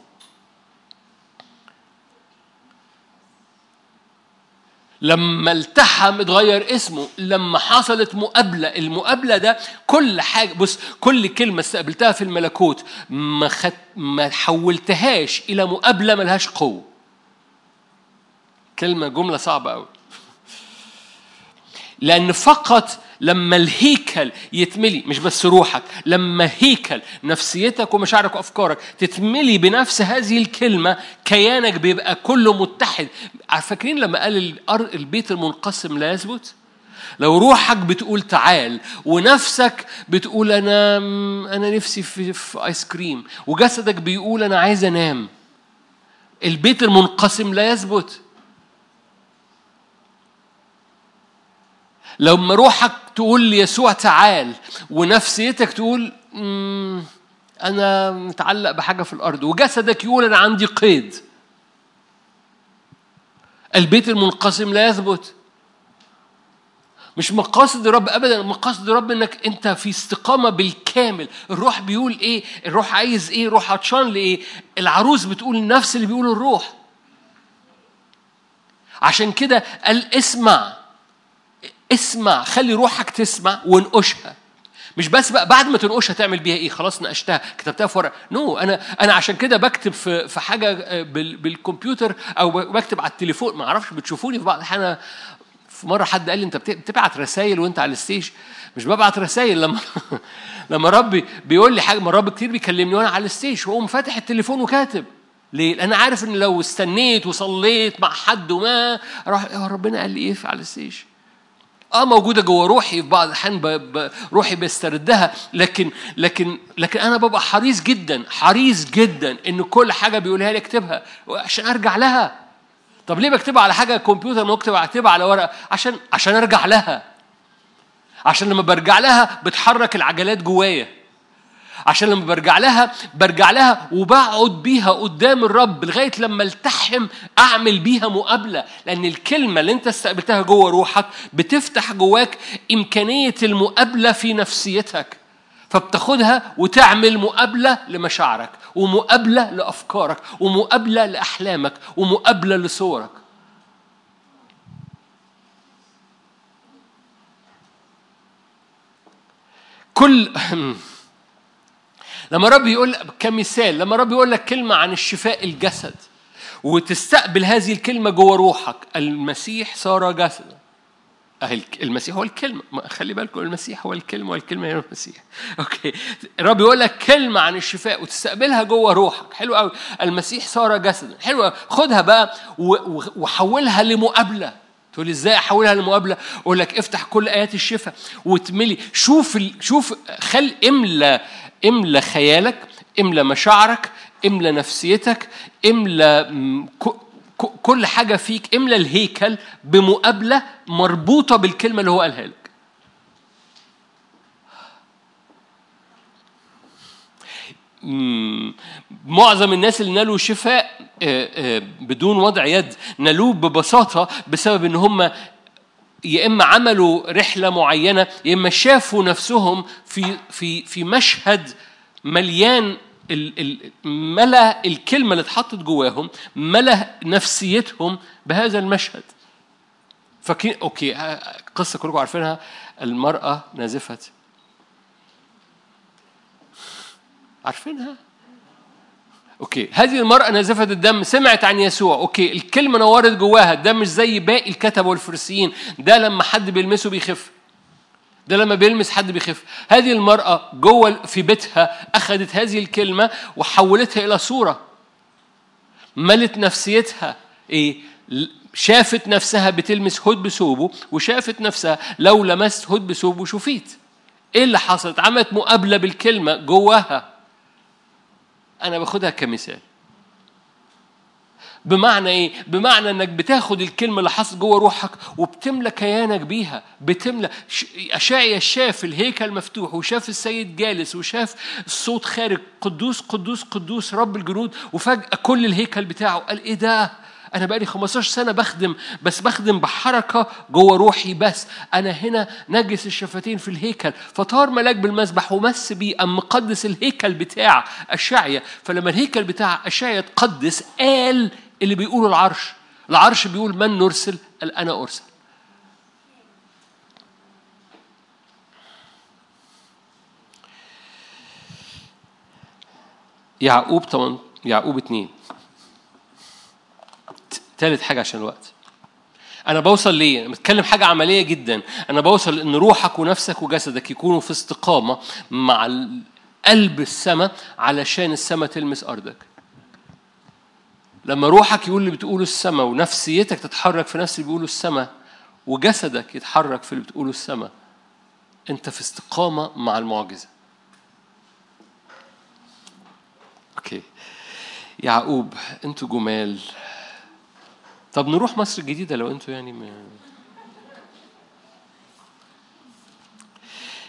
لما التحم اتغير اسمه لما حصلت مقابلة المقابلة ده كل حاجة بص كل كلمة استقبلتها في الملكوت ما خد ما حولتهاش إلى مقابلة ملهاش قوة. كلمة جملة صعبة أوي. لأن فقط لما الهيكل يتملي مش بس روحك لما هيكل نفسيتك ومشاعرك وأفكارك تتملي بنفس هذه الكلمة كيانك بيبقى كله متحد. فاكرين لما قال البيت المنقسم لا يثبت؟ لو روحك بتقول تعال ونفسك بتقول أنا أنا نفسي في, في آيس كريم وجسدك بيقول أنا عايز أنام. البيت المنقسم لا يثبت. لما روحك تقول ليسوع تعال ونفسيتك تقول أنا متعلق بحاجة في الأرض وجسدك يقول أنا عندي قيد. البيت المنقسم لا يثبت. مش مقاصد الرب ابدا مقاصد الرب إنك أنت في استقامة بالكامل. الروح بيقول إيه؟ الروح عايز إيه؟ الروح عطشان لإيه؟ العروس بتقول نفس اللي بيقوله الروح. عشان كده قال اسمع. اسمع خلي روحك تسمع وانقشها مش بس بقى بعد ما تنقشها تعمل بيها إيه؟ خلاص نقشتها كتبتها في ورق no no, أنا أنا عشان كده بكتب في في حاجة بالكمبيوتر أو بكتب على التليفون. ما أعرفش بتشوفوني في بعض الاحيان في مرة حد قال لي أنت بتبعت رسائل وأنت على ال stage؟ مش ببعت رسائل لما [laughs] لما ربي بيقول لي حاجة ما رب كتير بيكلمني وأنا على ال stage وأقوم فاتح التليفون وكاتب. ليه؟ لأن عارف إن لو استنيت وصليت مع حد وما راح ربنا قال لي إيه على ال stage؟ آه موجودة جوه روحي في بعض الأحيان روحي بيستردها لكن لكن لكن أنا ببقى حريص جدا حريص جدا إن كل حاجة بيقولها لي اكتبها عشان أرجع لها. طب ليه بكتبها على حاجة كمبيوتر ما اكتب أكتبها على ورقة؟ عشان عشان أرجع لها. عشان لما برجع لها بتحرك العجلات جوايا. عشان لما برجع لها برجع لها وبقعد بيها قدام الرب لغاية لما التحم أعمل بيها مقابلة. لأن الكلمة اللي أنت استقبلتها جوه روحك بتفتح جواك إمكانية المقابلة في نفسيتك. فبتاخدها وتعمل مقابلة لمشاعرك ومقابلة لأفكارك ومقابلة لأحلامك ومقابلة لصورك. كل [clears throat] لما رب يقول كمثال لما رب يقول لك كلمة عن الشفاء الجسد وتستقبل هذه الكلمة جوه روحك المسيح صار جسدا. المسيح هو الكلمة. خلي بالكم المسيح هو الكلمة والكلمة هي المسيح. [laughs] أوكي. الرب يقول لك كلمة عن الشفاء وتستقبلها جوه روحك. حلو قوي المسيح صار جسدا. حلو خدها بقى وحولها لمقابلة. تقول لي إزاي أحولها لمقابلة؟ أقول لك افتح كل آيات الشفاء وتملي. شوف. شوف خل املى املى خيالك املى مشاعرك املى نفسيتك املى كل حاجة فيك املى الهيكل بمقابلة مربوطة بالكلمة اللي هو قالها لك. معظم الناس اللي نالوا شفاء بدون وضع يد نالوه ببساطة بسبب إن هم يا إما عملوا رحلة معينة يا إما شافوا نفسهم في في في مشهد مليان ملا الكلمة اللي اتحطت جواهم ملا نفسيتهم بهذا المشهد. فاكرين okay قصة كلكم عارفينها. المرأة نازفة. عارفينها؟ okay. هذه المرأة نازفة الدم سمعت عن يسوع. okay. الكلمة نورت جواها. ده مش زي باقي الكتبة والفرسيين. ده لما حد بيلمسه بيخف. ده لما بيلمس حد بيخف. هذه المرأة جوه في بيتها أخذت هذه الكلمة وحولتها إلى صورة. ملت نفسيتها. إيه؟ شافت نفسها بتلمس هود بثوبه وشافت نفسها لو لمست هود بثوبه شفيت إيه اللي حصلت؟ عملت مقابلة بالكلمة جواها. أنا باخدها كمثال بمعنى إيه؟ بمعنى إنك بتاخد الكلمة اللي حصلت جوه روحك وبتملى كيانك بيها، بتملى اشعيا شاف الهيكل مفتوح وشاف السيد جالس وشاف الصوت خارج قدوس قدوس قدوس رب الجنود وفجأة كل الهيكل بتاعه قال إيه ده؟ أنا بقالي 15 سنة بخدم بس بخدم بحركة جوه روحي بس. أنا هنا نجس الشفتين في الهيكل فطار ملاك بالمسبح ومس بيه أم مقدس الهيكل بتاع أشعيا فلما الهيكل بتاع أشعيا تقدس قال اللي بيقوله العرش. العرش بيقول من نرسل؟ قال أنا أرسل. يعقوب 8 يعقوب 2 ثالث حاجة عشان الوقت أنا بوصل ليه؟ أنا بتكلم حاجة عملية جدا، أنا بوصل إن روحك ونفسك وجسدك يكونوا في استقامة مع قلب السماء علشان السماء تلمس أرضك. لما روحك يقول اللي بتقوله السماء ونفسيتك تتحرك في نفس اللي بيقوله السماء وجسدك يتحرك في اللي بتقوله السماء أنت في استقامة مع المعجزة. أوكي. يعقوب أنتوا جمال طب نروح مصر الجديدة لو أنتوا يعني م...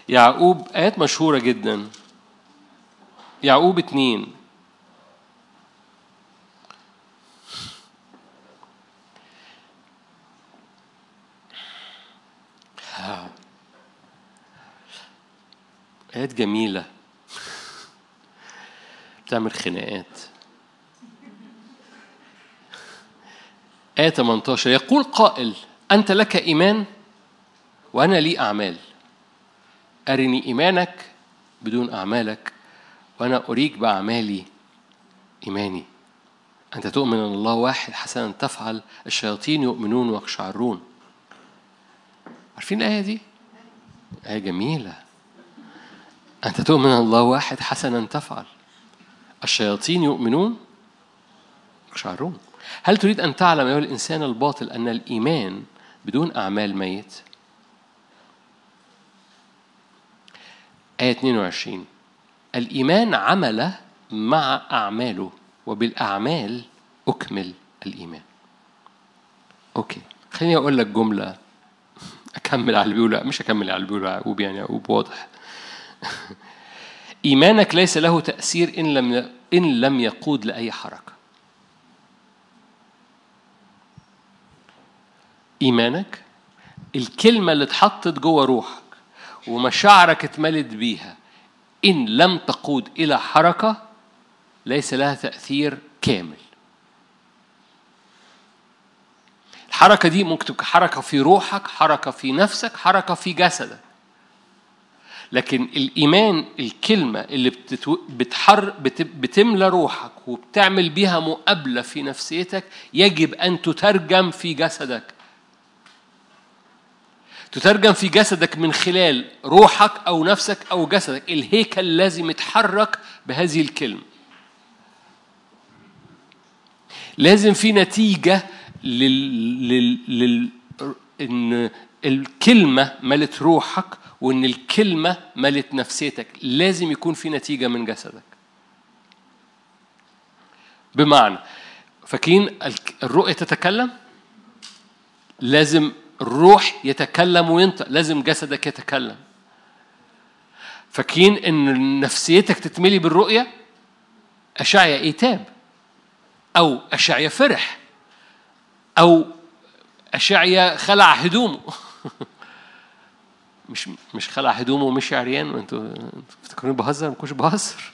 يعقوب آيات مشهورة جدا. يعقوب اتنين. آيات جميلة. بتعمل خناقات. آية 18 يقول قائل أنت لك إيمان وأنا لي أعمال. أرني إيمانك بدون أعمالك وأنا أريك بأعمالي إيماني. أنت تؤمن أن الله واحد حسنا تفعل الشياطين يؤمنون ويقشعرون. عارفين الآية دي؟ آية جميلة. أنت تؤمن أن الله واحد حسنا تفعل الشياطين يؤمنون ويقشعرون. هل تريد أن تعلم أيها الإنسان الباطل أن الإيمان بدون أعمال ميت؟ آية 22 الإيمان عمل مع أعماله وبالأعمال أكمل الإيمان. أوكي. خليني أقول لك جملة. [laughs] أكمل على اللي بيقوله مش أكمل على اللي بيقوله يعقوب يعني يعقوب واضح [laughs] إيمانك ليس له تأثير إن لم إن لم يقود لأي حركة. إيمانك؟ الكلمة اللي اتحطت جوه روحك ومشاعرك اتملت بيها إن لم تقود إلى حركة ليس لها تأثير كامل. الحركة دي ممكن تبقى حركة في روحك حركة في نفسك حركة في جسدك. لكن الإيمان الكلمة اللي بتتو... بتحر بت... بتملى روحك وبتعمل بيها مقابلة في نفسيتك يجب أن تترجم في جسدك. تترجم في جسدك من خلال روحك أو نفسك أو جسدك الهيكل لازم يتحرك بهذه الكلمة. لازم في نتيجة لل... لل... لل... إن الكلمة ملت روحك وإن الكلمة ملت نفسيتك. لازم يكون في نتيجة من جسدك. بمعنى فاكرين الرؤية تتكلم؟ لازم الروح يتكلم وينطق لازم جسدك يتكلم. فاكرين إن نفسيتك تتملي بالرؤية أشعيا إيتاب أو أشعيا فرح أو أشعيا خلع هدومه. [laughs] مش مش خلع هدومه ومشي عريان وانتوا تفتكروني بهزر؟ ما كنتش بهزر.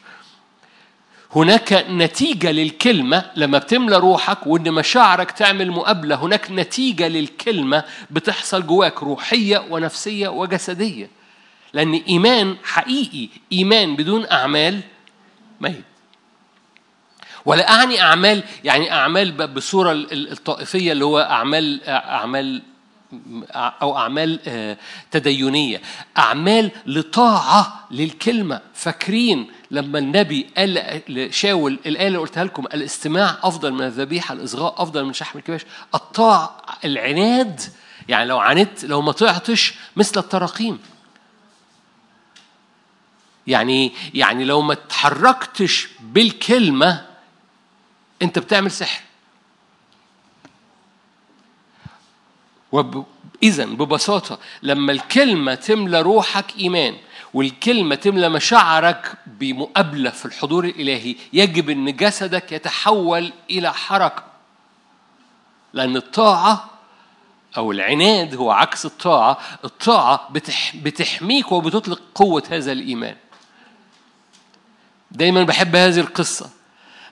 هناك نتيجة للكلمة لما بتملى روحك وإن مشاعرك تعمل مقابلة هناك نتيجة للكلمة بتحصل جواك روحية ونفسية وجسدية. لأن إيمان حقيقي إيمان بدون أعمال ميت. ولا أعني أعمال يعني أعمال بصورة الطائفية اللي هو أعمال أعمال أو أعمال تدينية. أعمال لطاعة للكلمة. فاكرين لما النبي قال لشاول الآية اللي قلتها لكم الاستماع أفضل من الذبيحة الإصغاء أفضل من شحم الكباش. الطاعة العناد يعني لو عاندت لو ما طعتش مثل التراقيم يعني يعني لو ما تحركتش بالكلمة أنت بتعمل سحر. إذا ببساطة لما الكلمة تملى روحك إيمان والكلمة تملى مشاعرك بمقابلة في الحضور الإلهي يجب أن جسدك يتحول إلى حركة. لأن الطاعة أو العناد هو عكس الطاعة. الطاعة بتح بتحميك وبتطلق قوة هذا الإيمان. دايما بحب هذه القصة.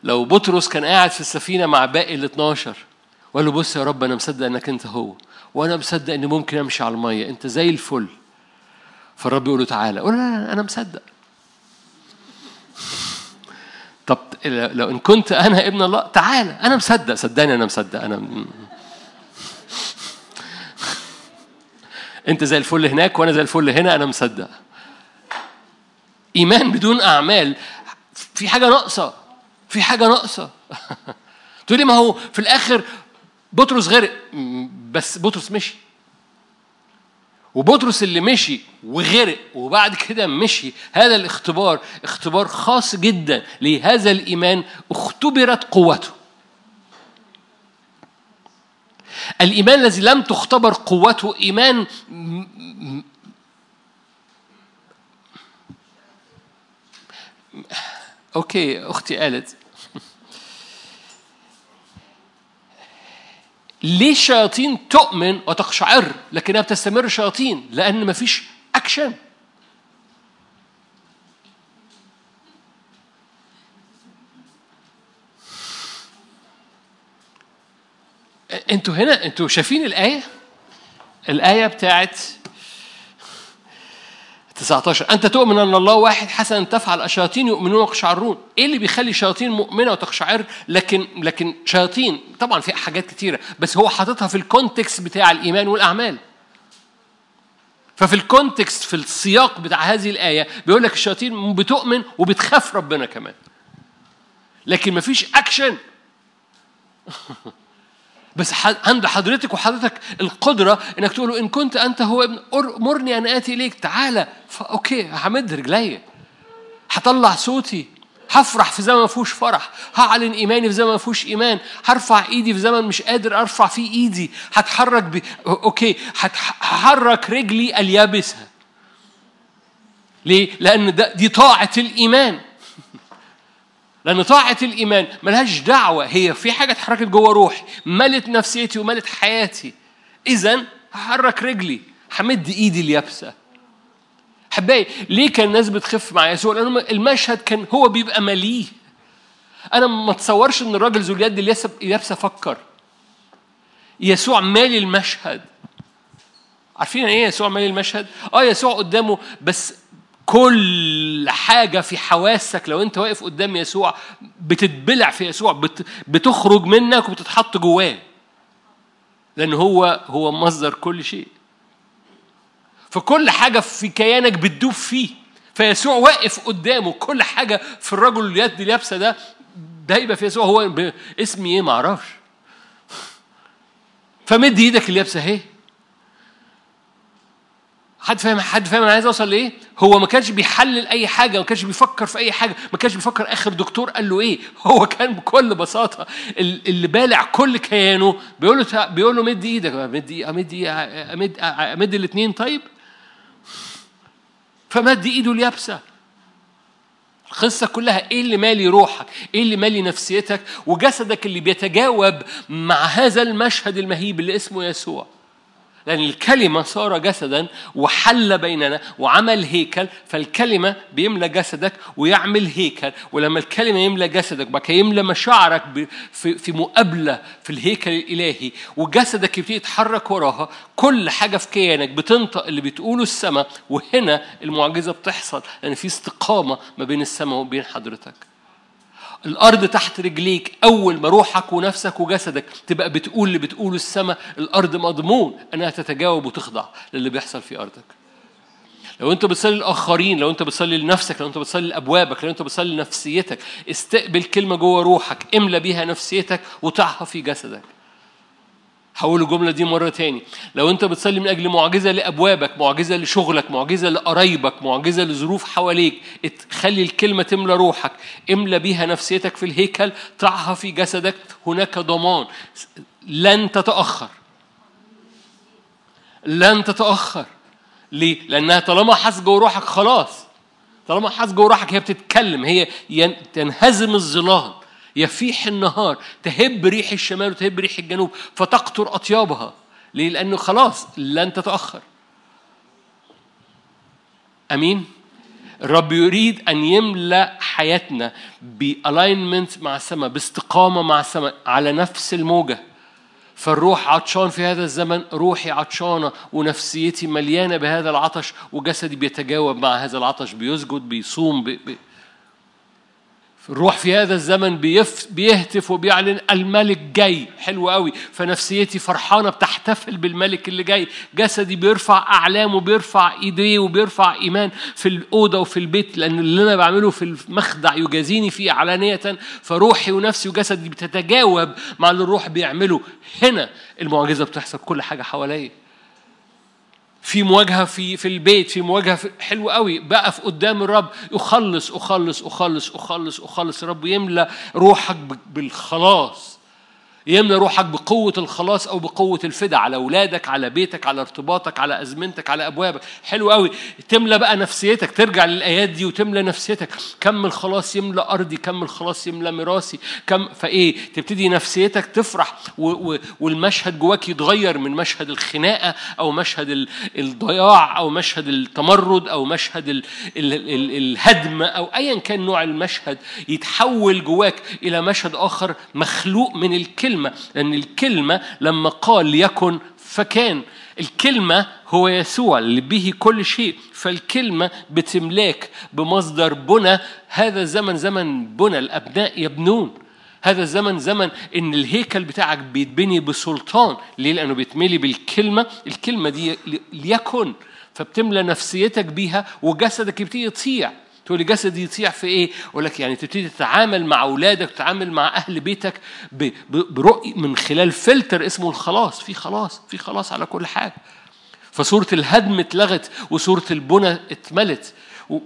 لو بطرس كان قاعد في السفينة مع باقي ال 12 وقال له بص يا رب أنا مصدق إنك أنت هو. وأنا مصدق إني ممكن أمشي على المية. أنت زي الفل. فالرب يقول له تعالى. قول لا, لا أنا مصدق. طب لو إن كنت أنا ابن الله تعالى. أنا مصدق. صدقني أنا مصدق. أنا أنت زي الفل هناك وأنا زي الفل هنا أنا مصدق. إيمان بدون أعمال. في حاجة ناقصة. في حاجة ناقصة. [laughs] تقول لي ما هو في الآخر بطرس غرق بس بطرس مشي. وبطرس اللي مشي وغرق وبعد كده مشي هذا الاختبار اختبار خاص جدا لهذا الإيمان اختبرت قوته. الإيمان الذي لم تختبر قوته إيمان أوكي أختي قالت ليه الشياطين تؤمن وتقشعر لكنها بتستمر شياطين لأن مفيش أكشن أنتوا هنا أنتوا شايفين الآية؟ الآية بتاعت 19 أنت تؤمن أن الله واحد حسنا تفعل. الشياطين يؤمنون ويقشعرون. إيه اللي بيخلي الشياطين مؤمنة وتقشعر؟ لكن لكن شياطين طبعا في حاجات كتيرة بس هو حاططها في ال context بتاع الإيمان والأعمال. ففي ال context في السياق بتاع هذه الآية بيقول لك الشياطين بتؤمن وبتخاف ربنا كمان. لكن مفيش أكشن [laughs] بس عند حضرتك وحضرتك القدرة إنك تقول له إن كنت أنت هو فمرني أن آتي إليك تعالى okay همد رجلي هطلع صوتي. هفرح في زمن ما فيهوش فرح. هعلن إيماني في زمن ما فيهوش إيمان. هرفع إيدي في زمن مش قادر أرفع فيه إيدي. هتحرك ب... okay. هتحرك رجلي اليابسة. ليه؟ لأن ده دي طاعة الإيمان. لأن طاعة الإيمان ملهاش دعوة. هي في حاجة اتحركت جوه روحي. ملت نفسيتي وملت حياتي. إذا هحرك رجلي. همد إيدي اليابسة. حبايبي ليه كان الناس بتخف مع يسوع؟ لأن المشهد كان هو بيبقى مليه. أنا ما اتصورش إن الراجل ذو اليد اليابسة فكر. يسوع مالي المشهد. عارفين إيه يسوع مالي المشهد؟ آه يسوع قدامه بس كل حاجة في حواسك لو أنت واقف قدام يسوع بتتبلع في يسوع بت بتخرج منك وبتتحط جواه. لأن هو هو مصدر كل شيء. فكل حاجة في كيانك بتدوب فيه. فيسوع واقف قدامه كل حاجة في الرجل اليد اليابسة ده يبقى في يسوع هو اسمي إيه؟ معرفش فمد إيدك اليابسة اهي حد فاهم حد فاهم أنا عايز أوصل لإيه؟ هو ما كانش بيحلل أي حاجة ما كانش بيفكر في أي حاجة ما كانش بيفكر آخر دكتور قال له إيه [laughs] هو كان بكل بساطة اللي بالع كل كيانه بيقول له بيقول له مد إيدك مد امد امد امد الاثنين طيب فمد إيده اليابسة القصة كلها إيه اللي مالي روحك؟ إيه اللي مالي نفسيتك؟ وجسدك اللي بيتجاوب مع هذا المشهد المهيب اللي اسمه يسوع. لأن الكلمة صار جسدا وحل بيننا وعمل هيكل فالكلمة بيملى جسدك ويعمل هيكل ولما الكلمة يملى جسدك بقى يملى مشاعرك في مقابلة في الهيكل الإلهي وجسدك يبتدي يتحرك وراها كل حاجة في كيانك بتنطق اللي بتقوله السماء وهنا المعجزة بتحصل لأن في استقامة ما بين السماء وبين حضرتك. الأرض تحت رجليك أول ما روحك ونفسك وجسدك تبقى بتقول اللي بتقوله السماء الأرض مضمون أنها تتجاوب وتخضع للي بيحصل في أرضك. لو أنت بتصلي للآخرين لو أنت بتصلي لنفسك لو أنت بتصلي لأبوابك لو أنت بتصلي لنفسيتك استقبل كلمة جوه روحك املى بيها نفسيتك وطعها في جسدك. هقول الجملة دي مرة تاني. لو أنت بتصلي من أجل معجزة لأبوابك معجزة لشغلك معجزة لقرايبك معجزة لظروف حواليك خلي الكلمة تملى روحك املى بيها نفسيتك في الهيكل طعها في جسدك هناك ضمان. لن تتأخر. لن تتأخر. ليه؟ لأنها طالما حاس جوه روحك خلاص. طالما حاس جوه روحك هي بتتكلم هي تنهزم الظلال يفيح النهار تهب ريح الشمال وتهب ريح الجنوب فتقطر أطيابها ليه؟ لأنه خلاص لن تتأخر أمين؟ الرب يريد أن يملأ حياتنا ب alignment مع السماء باستقامة مع السماء على نفس الموجة فالروح عطشان في هذا الزمن روحي عطشانة ونفسيتي مليانة بهذا العطش وجسدي بيتجاوب مع هذا العطش بيسجد بيصوم بي بي الروح في هذا الزمن بيهتف وبيعلن الملك جاي. حلو قوي. فنفسيتي فرحانة بتحتفل بالملك اللي جاي. جسدي بيرفع أعلام وبيرفع ايديه وبيرفع إيمان في الأوضة وفي البيت لأن اللي أنا بعمله في المخدع يجازيني فيه علانيه فروحي ونفسي وجسدي بتتجاوب مع اللي الروح بيعمله. هنا المعجزة بتحصل كل حاجة حواليا. في مواجهة في في البيت في مواجهة في حلو قوي. بقف قدام الرب أخلص أخلص أخلص أخلص أخلص الرب يملى روحك بالخلاص. يملى روحك بقوة الخلاص أو بقوة الفداء على أولادك على بيتك على ارتباطك على أزمنتك على أبوابك. حلو قوي تملى بقى نفسيتك. ترجع للآيات دي وتملى نفسيتك. كم الخلاص يملى أرضي كم الخلاص يملى ميراثي كم فإيه تبتدي نفسيتك تفرح و و والمشهد جواك يتغير من مشهد الخناقة أو مشهد الضياع أو مشهد التمرد أو مشهد ال ال ال الهدم أو أيا كان نوع المشهد يتحول جواك إلى مشهد آخر مخلوق من الكلمة الكلمة لأن الكلمة لما قال ليكن فكان. الكلمة هو يسوع اللي به كل شيء. فالكلمة بتملاك بمصدر بنى. هذا الزمن زمن بنى. الأبناء يبنون. هذا الزمن زمن إن الهيكل بتاعك بيتبني بسلطان. ليه؟ لأنه بيتملي بالكلمة. الكلمة دي ليكن. فبتملى نفسيتك بيها وجسدك يبتدي يطيع تقول لي جسدي يطيع في إيه؟ أقول لك يعني تبتدي تتعامل مع أولادك تتعامل مع أهل بيتك برؤي من خلال فلتر اسمه الخلاص، في خلاص، في خلاص على كل حاجة. فصورة الهدم اتلغت وصورة البنى اتملت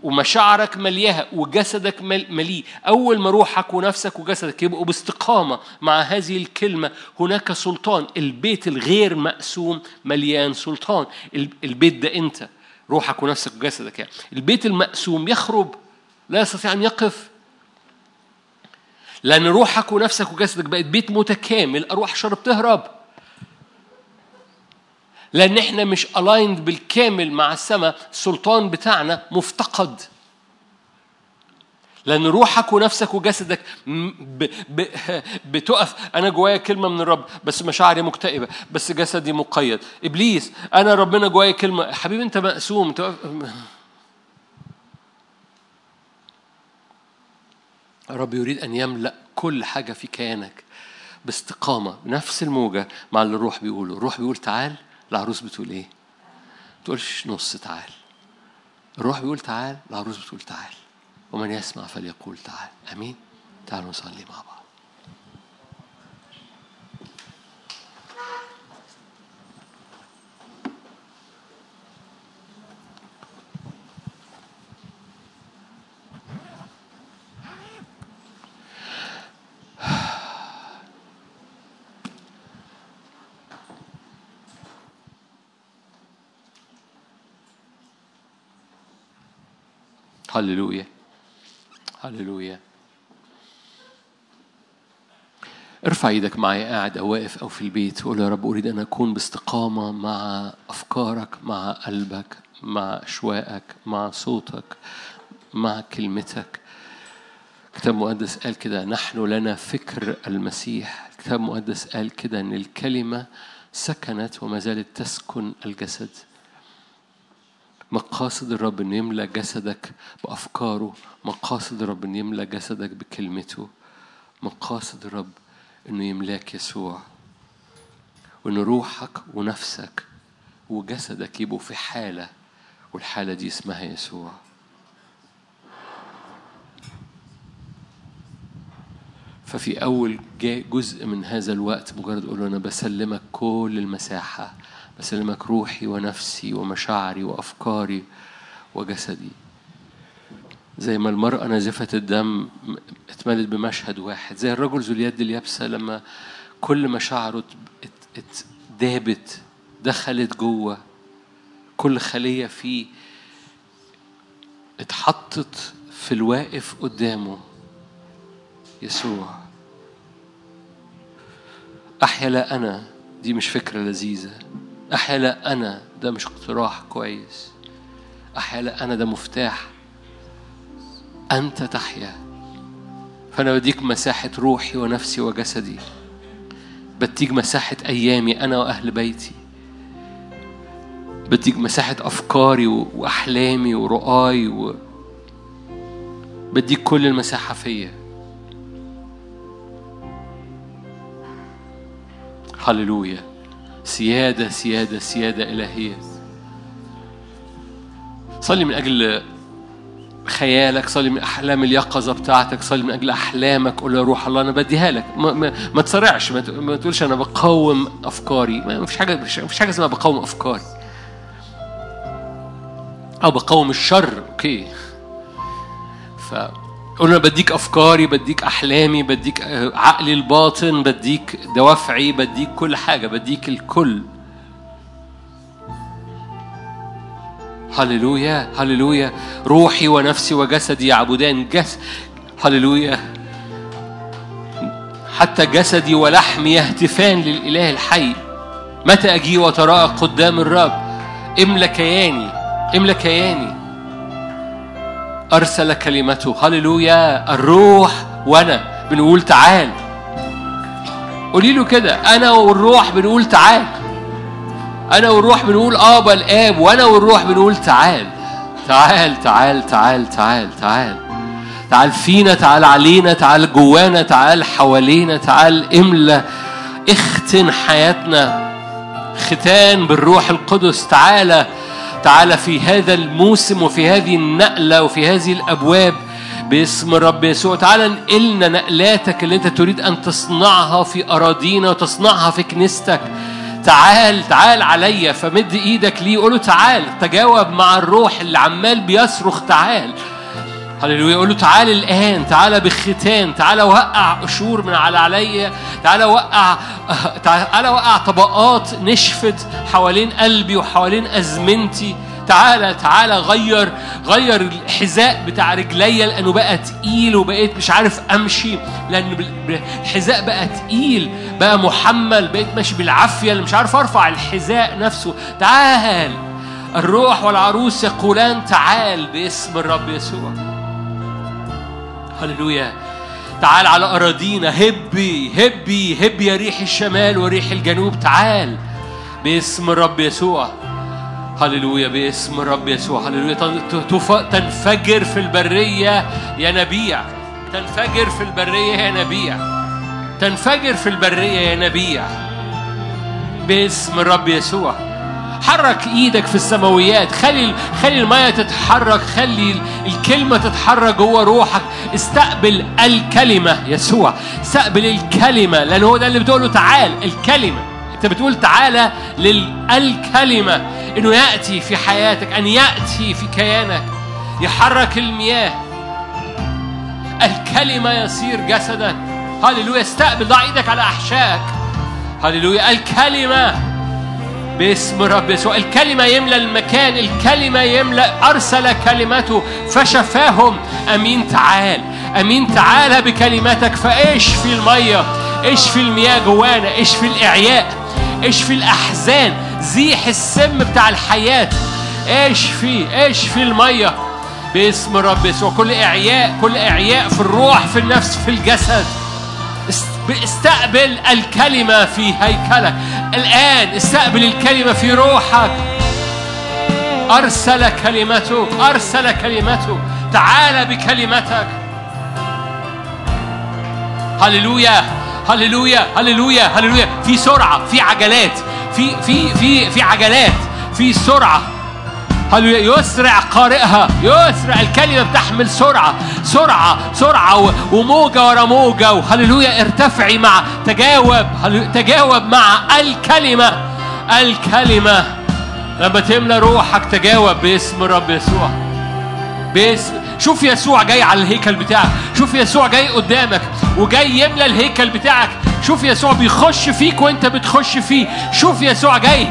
ومشاعرك ملياها وجسدك مل- مليء. أول ما روحك ونفسك وجسدك يبقوا باستقامة مع هذه الكلمة هناك سلطان. البيت الغير مقسوم مليان سلطان. ال- البيت ده أنت. روحك ونفسك وجسدك يعني. البيت المقسوم يخرب لا يستطيع أن يقف. لأن روحك ونفسك وجسدك بقت بيت متكامل أرواح شر بتهرب لأن إحنا مش الايند بالكامل مع السماء السلطان بتاعنا مفتقد. لأن روحك ونفسك وجسدك ب... ب... بتقف. أنا جوايا كلمة من الرب بس مشاعري مكتئبة بس جسدي مقيد. إبليس أنا ربنا جوايا كلمة. حبيبي أنت مقسوم. تقف... الرب يريد أن يملأ كل حاجة في كيانك باستقامة بنفس الموجة مع اللي الروح بيقوله. الروح بيقول تعال العروس بتقول إيه؟ ما تقولش نص تعال. الروح بيقول تعال العروس بتقول تعال. ومن يسمع فليقول تعال. أمين؟ تعالوا نصلي مع بعض. [sighs] هللويا هللويا ارفع إيدك معايا قاعد أو واقف أو في البيت وقول يا رب أريد أن أكون باستقامة مع أفكارك مع قلبك مع أشواقك مع صوتك مع كلمتك. الكتاب المقدس قال كده نحن لنا فكر المسيح. الكتاب المقدس قال كده إن الكلمة سكنت وما زالت تسكن الجسد. مقاصد الرب إنه يملى جسدك بأفكاره مقاصد الرب إنه يملى جسدك بكلمته مقاصد الرب إنه يملأك يسوع. وإن روحك ونفسك وجسدك يبقوا في حالة والحالة دي اسمها يسوع. ففي أول جزء من هذا الوقت مجرد أقول أنا بسلمك كل المساحة. بسلمك روحي ونفسي ومشاعري وأفكاري وجسدي. زي ما المرأة نازفة الدم اتملت بمشهد واحد زي الرجل ذو اليد اليابسة لما كل مشاعره ات- ات- دابت دخلت جوه. كل خلية فيه اتحطت في الواقف قدامه. يسوع. أحيا لا أنا دي مش فكرة لذيذة. أحيا لا أنا ده مش اقتراح كويس. أحيا لا أنا ده مفتاح. أنت تحيا. فأنا بديك مساحة روحي ونفسي وجسدي. بديك مساحة أيامي أنا وأهل بيتي. بديك مساحة أفكاري وأحلامي ورؤاي و... بديك كل المساحة فيا. هللويا. سيادة سيادة سيادة إلهية. صلي من أجل خيالك صلي من أحلام اليقظة بتاعتك صلي من أجل أحلامك قول يا روح الله أنا بديها لك. ما, ما, ما تسرعش ما, ما تقولش أنا بقاوم أفكاري. ما فيش حاجة مفيش مفيش حاجة اسمها بقاوم أفكاري. أو بقاوم الشر أوكي. ف قول أنا بديك أفكاري بديك أحلامي بديك آه، عقلي الباطن بديك دوافعي بديك كل حاجة بديك الكل. هللويا هللويا. روحي ونفسي وجسدي يعبدان جس هللويا. حتى جسدي ولحمي يهتفان للإله الحي. متى أجي وتراءى قدام الرب؟ املى كياني املى كياني أرسل كلمته. هللويا. الروح وأنا. بنقول تعال. قولي له كده. أنا والروح بنقول تعال. أنا والروح بنقول آبا الآب وأنا والروح بنقول تعال. تعال تعال تعال تعال تعال. تعال فينا تعال علينا تعال جوانا تعال حوالينا تعال املى اختن حياتنا. ختان بالروح القدس. تعالى تعالى في هذا الموسم وفي هذه النقلة وفي هذه الأبواب باسم الرب يسوع. تعالى انقلنا نقلاتك اللي انت تريد أن تصنعها في أراضينا وتصنعها في كنيستك. تعال تعال عليا. فمد إيدك ليه؟ قول له تعال. تجاوب مع الروح اللي عمال بيصرخ تعال. هللويا. يقول له تعال الآن تعال بختان تعال وقع قشور من على عليا تعال وقع تعال وقع طبقات نشفت حوالين قلبي وحوالين أزمنتي. تعالى تعالى غير غير الحذاء بتاع رجليا لأنه بقى تقيل وبقيت مش عارف أمشي. لأن الحذاء بقى تقيل بقى محمل بقيت ماشي بالعافية اللي مش عارف أرفع الحذاء نفسه. تعال الروح والعروس يقولان تعال باسم الرب يسوع. هللويا. تعال على أراضينا. هبي هبي هبي يا ريح الشمال وريح الجنوب. تعال. باسم الرب يسوع. هللويا باسم الرب يسوع. هللويا. تنفجر في البرية يا نبيع. تنفجر في البرية يا نبيع. تنفجر في البرية يا نبيع. باسم الرب يسوع. حرك إيدك في السماويات. خلي خلي المية تتحرك. خلي الكلمة تتحرك جوه روحك. استقبل الكلمة يسوع. استقبل الكلمة لأن هو ده اللي بتقوله تعال. الكلمة. أنت بتقول تعالى للكلمة إنه يأتي في حياتك أن يأتي في كيانك. يحرك المياه. الكلمة يصير جسدا. هللويا استقبل ضع إيدك على أحشائك. هللويا الكلمة. باسم رب يسوع. الكلمة يملى المكان الكلمة يملى أرسل كلمته. فشفاهم. أمين تعال. أمين تعال بكلماتك فإيش في المية؟ إيش في المياه جوانا؟ إيش في الإعياء؟ إيش في الأحزان؟ زيح السم بتاع الحياة. إيش في؟ إيش في المية؟ باسم رب يسوع. كل إعياء كل إعياء في الروح في النفس في الجسد. استقبل الكلمة في هيكلك. الآن استقبل الكلمة في روحك. أرسل كلمته أرسل كلمته تعال بكلمتك. هللويا هللويا هللويا هللويا. في سرعة في عجلات في في في في عجلات في سرعة. هللويا يسرع قارئها يسرع الكلمة بتحمل سرعة سرعة سرعة وموجة ورا موجة وهللويا ارتفعي مع تجاوب تجاوب مع الكلمة الكلمة. لما تملى روحك تجاوب باسم الرب يسوع. باسم شوف يسوع جاي على الهيكل بتاعك شوف يسوع جاي قدامك وجاي يملى الهيكل بتاعك شوف يسوع بيخش فيك وانت بتخش فيه شوف يسوع جاي.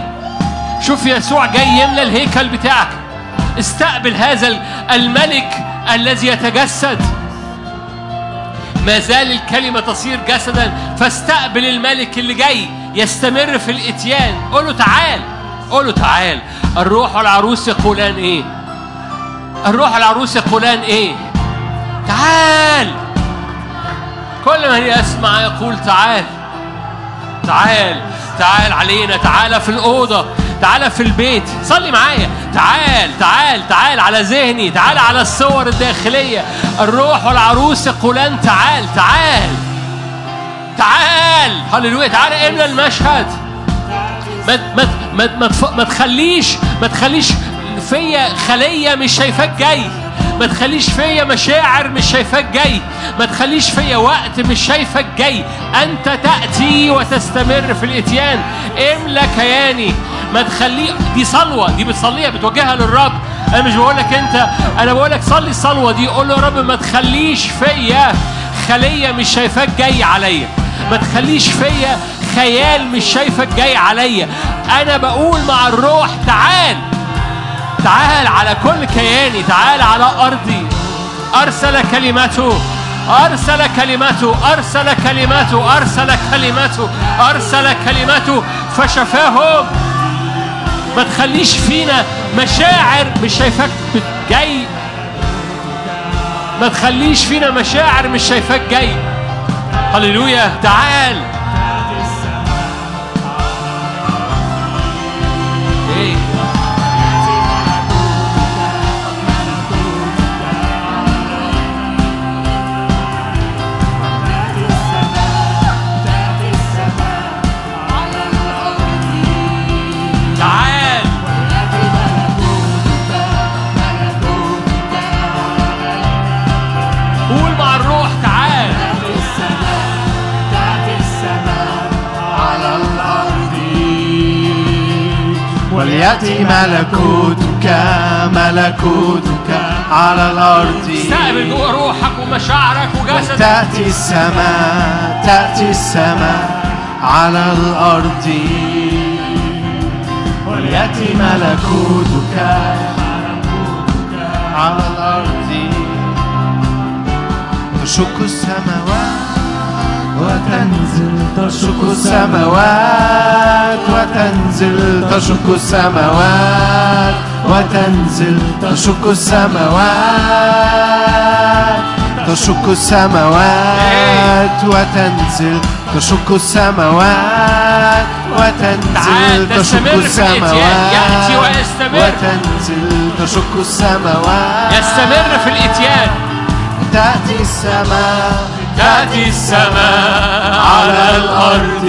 شوف يسوع جاي يملى الهيكل بتاعك. استقبل هذا الملك الذي يتجسد. ما زال الكلمة تصير جسدا. فاستقبل الملك اللي جاي يستمر في الإتيان. قول له تعال. قول له تعال. الروح والعروس يقولان إيه؟ الروح والعروس يقولان إيه؟ تعال. كل من يسمع يقول تعال. تعال. تعال علينا. تعال في الأوضة. تعال في البيت صلي معايا. تعال تعال تعال على ذهني تعال على الصور الداخلية. الروح والعروس يقولان تعال تعال. تعال. هللويا تعال املى المشهد. ما ما ما ما, ما تخليش ما تخليش فيا خلية مش شايفاك جاي. ما تخليش فيا مشاعر مش شايفاك جاي. ما تخليش فيا وقت مش شايفك جاي. أنت تأتي وتستمر في الإتيان. املى كياني. ما تخلي دي صلوة دي بتصليها بتوجهها للرب. أنا مش بقول لك أنت أنا بقول لك صلي الصلوة دي قول له يا رب ما تخليش فيا خلية مش شايفاك جاي عليا. ما تخليش فيا خيال مش شايفك جاي عليا. أنا بقول مع الروح تعال تعال على كل كياني تعال على أرضي. أرسل كلمته أرسل كلمته أرسل كلمته أرسل كلمته أرسل كلمته. فشفاهم. ما تخليش فينا مشاعر مش شايفاك جاي. ما تخليش فينا مشاعر مش شايفاك جاي. هللويا تعال. وليأتي ملكوتك ملكوتك على الأرض. استقبل جوه روحك ومشاعرك وجسدك. تأتي السماء تأتي السماء على الأرض. وليأتي ملكوتك على الأرض. تشق السماوات وتنزل تشق السماوات وتنزل تشق السماوات وتنزل تشق السماوات تشق السماوات وتنزل تشق السماوات وتنزل تشق السماوات. وتنزل تشق السماوات. يستمر في الإتيان. تأتي السماء. تأتي السماء على الأرض.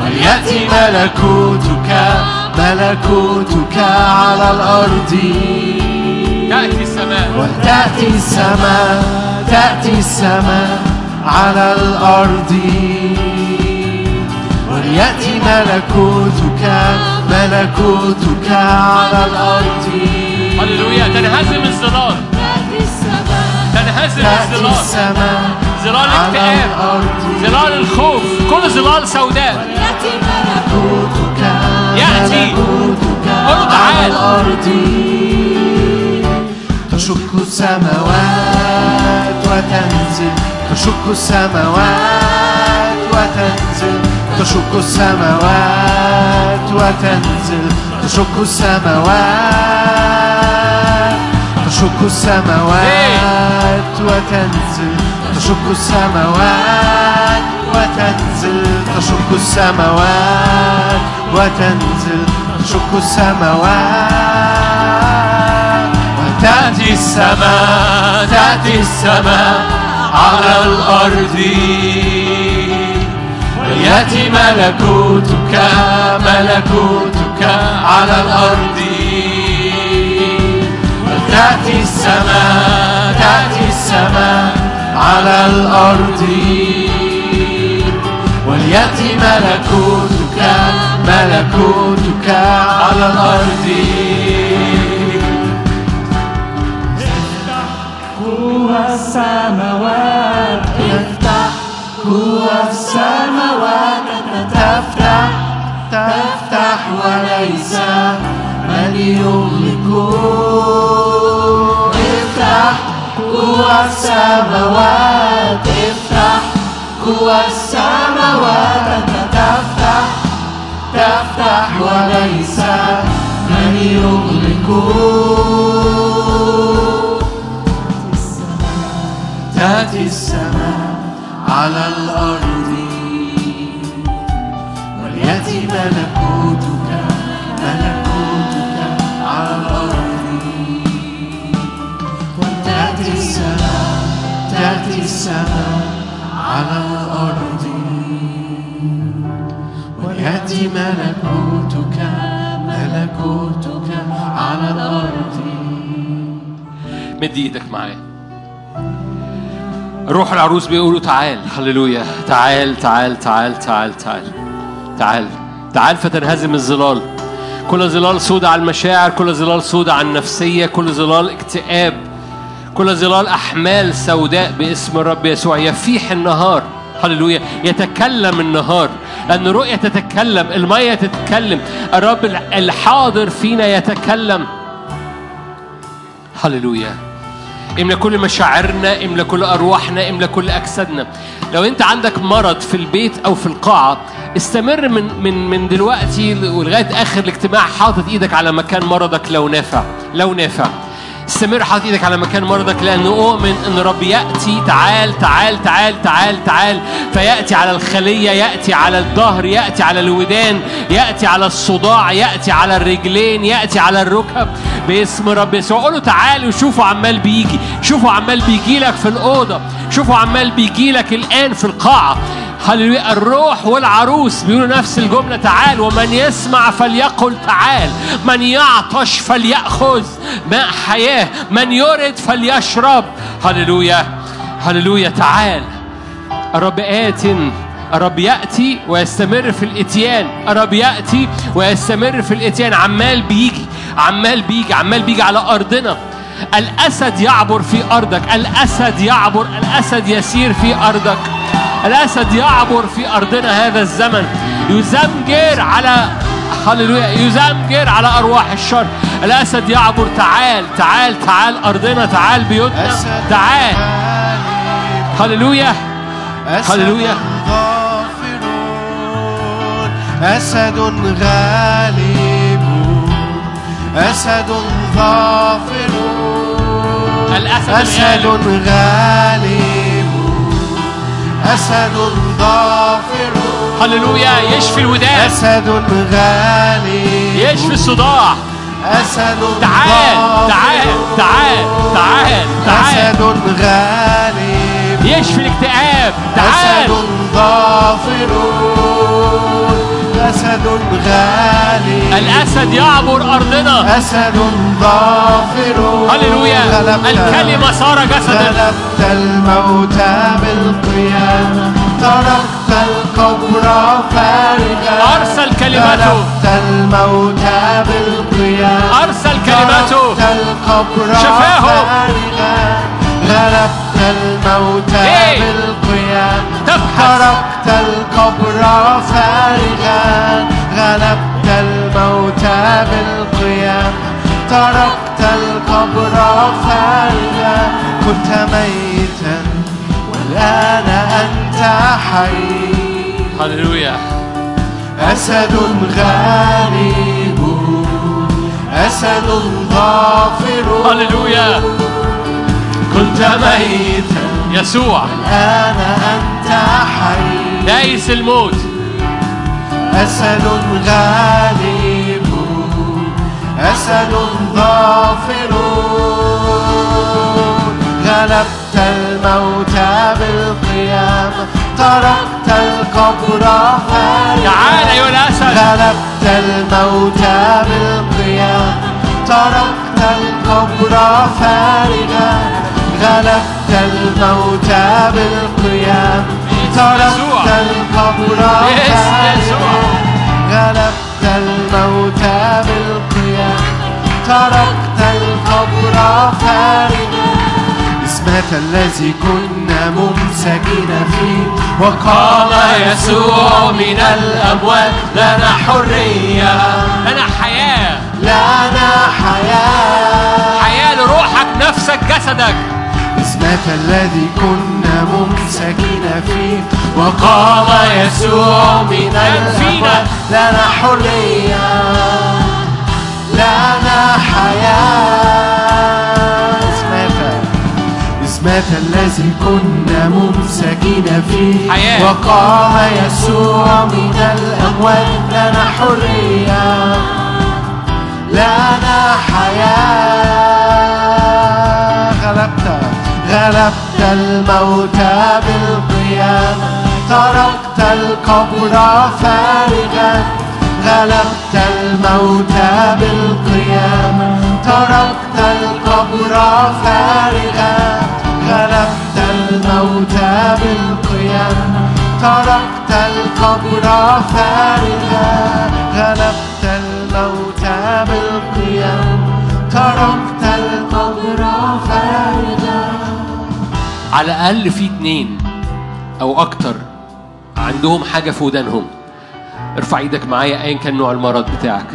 وليأتي ملكوتك ملكوتك على الأرض. تأتي السماء. وتأتي السماء تأتي السماء على الأرض. وليأتي ملكوتك ملكوتك على الأرض. هللويا تنهزم الظلال الظلال السماء ظلال الاكتئاب. ظلال الخوف. كل ظلال سوداء. يأتي. قل تعال. على الأرض. تشق السماوات وتنزل. تشق السماوات وتنزل. تشق السماوات وتنزل. تشق السماوات تشق السماوات وتنزل. تشق السماوات وتنزل. تشق السماوات وتنزل. تشق السماوات. وتأتي السماء تأتي السماء على الأرض. ويأتي ملكوتك ملكوتك على الأرض. وتأتي السماء تأتي السماء على الأرض. وليأتي ملكوتك ملكوتك على الأرض. جوا السماوات افتح جوا السماوات. تفتح تفتح وليس من يغلق افتح جوا السماوات افتح. جوا السماوات تفتح تفتح وليس من يغلق تأتي السماء على الأرض. ملكوتك ملكوتك على الأرض. مد إيدك معايا. روح العروس بيقولوا تعال. هللويا. تعال تعال تعال تعال تعال. تعال. تعال فتنهزم الظلال. كل ظلال سودة على المشاعر كل ظلال سودة على النفسية كل ظلال اكتئاب كل ظلال أحمال سوداء باسم الرب يسوع. يفيح النهار. هللويا. يتكلم النهار لأن الرؤية تتكلم المية تتكلم الرب الحاضر فينا يتكلم. هللويا. املى كل مشاعرنا املى كل أرواحنا املى كل أجسادنا. لو أنت عندك مرض في البيت أو في القاعة استمر من من من دلوقتي ولغايه آخر الاجتماع حاطط إيدك على مكان مرضك لو نافع لو نافع. استمر حاطط إيدك على مكان مرضك لأنه اؤمن ان رب يأتي. تعال تعال تعال تعال تعال. فيأتي على الخلية يأتي على الظهر يأتي على الودان يأتي على الصداع يأتي على الرجلين يأتي على الركب. باسم رب يسوع. قول له تعال وشوفوا عمال بيجي. شوفوا عمال بيجي لك في الأوضة. شوفوا عمال بيجي لك الآن في القاعة. هللويا. الروح والعروس بيقولوا نفس الجملة تعال ومن يسمع فليقل تعال من يعطش فليأخذ ماء حياة من يرد فليشرب. هللويا هللويا تعال. الرب آت الرب يأتي ويستمر في الإتيان. الرب يأتي ويستمر في الإتيان. عمال بيجي عمال بيجي عمال بيجي على أرضنا. الأسد يعبر في أرضك. الأسد يعبر الأسد يسير في أرضك. الأسد يعبر في أرضنا هذا الزمن. يزمجر على هللويا يزمجر على أرواح الشر. الأسد يعبر تعال تعال تعال أرضنا تعال بيوتنا تعال. هللويا هللويا. أسد غالب أسد ظافرون الأسد. غالب أسد ظافرون هللويا يشفي الودان أسد غالب يشفي الصداع. أسد تعال تعال تعال تعال تعال. أسد غالب يشفي الاكتئاب. أسد تعال ظافرون أسد غالب الأسد يعبر أرضنا أسد ظافرون هللويا غلبت الكلمة صار جسدا غلبت الموتى بالقيامة تركت القبر فارغا أرسل كلمته. غلبت الموتى بالقيامة أرسل كلمته. تركت القبر شفاهم. فارغا غلبت الموتى إيه. بالقيامة. تركت القبر فارغا غلبت الموتى بالقيامة تركت القبر فارغا كنت ميتا والآن أنت حي. هللويا. أسد غالب أسد ظافر هللويا. كنت ميتا يسوع. الآن أنت حي. دايس الموت. أسد غالب. أسد ظافر. غلبت الموتى بالقيامة تركت القبر فارغا. تعال أيها الأسد. غلبت الموتى بالقيامة تركت القبر فارغا. غلبت الموتى بالقيامة يسوع. تركت القبر. [laughs] غلبت الموتى بالقيامة تركت القبر فارغا اسمك الذي كنا ممسكين فيه. وقام يسوع من الأموات. لنا حرية. أنا حياة. لنا حياة. حياة لروحك نفسك جسدك. اسمك الذي كنا ممسكين فيه. وقام يسوع من الأموات لنا حرية لنا حياة اسمك اسمك الذي كنا ممسكين فيه. حياة. وقام يسوع من الأموات لنا حرية لنا حياة غلبت الموتى بالقيامة تركت القبر فارغا. غلبت الموتى بالقيامة تركت القبر فارغا. غلبت الموتى بالقيامة تركت القبر فارغا. غلبت الموتى بالقيامة تركت على الأقل في اتنين أو أكتر عندهم حاجة في ودانهم. ارفع إيدك معايا ايا كان نوع المرض بتاعك.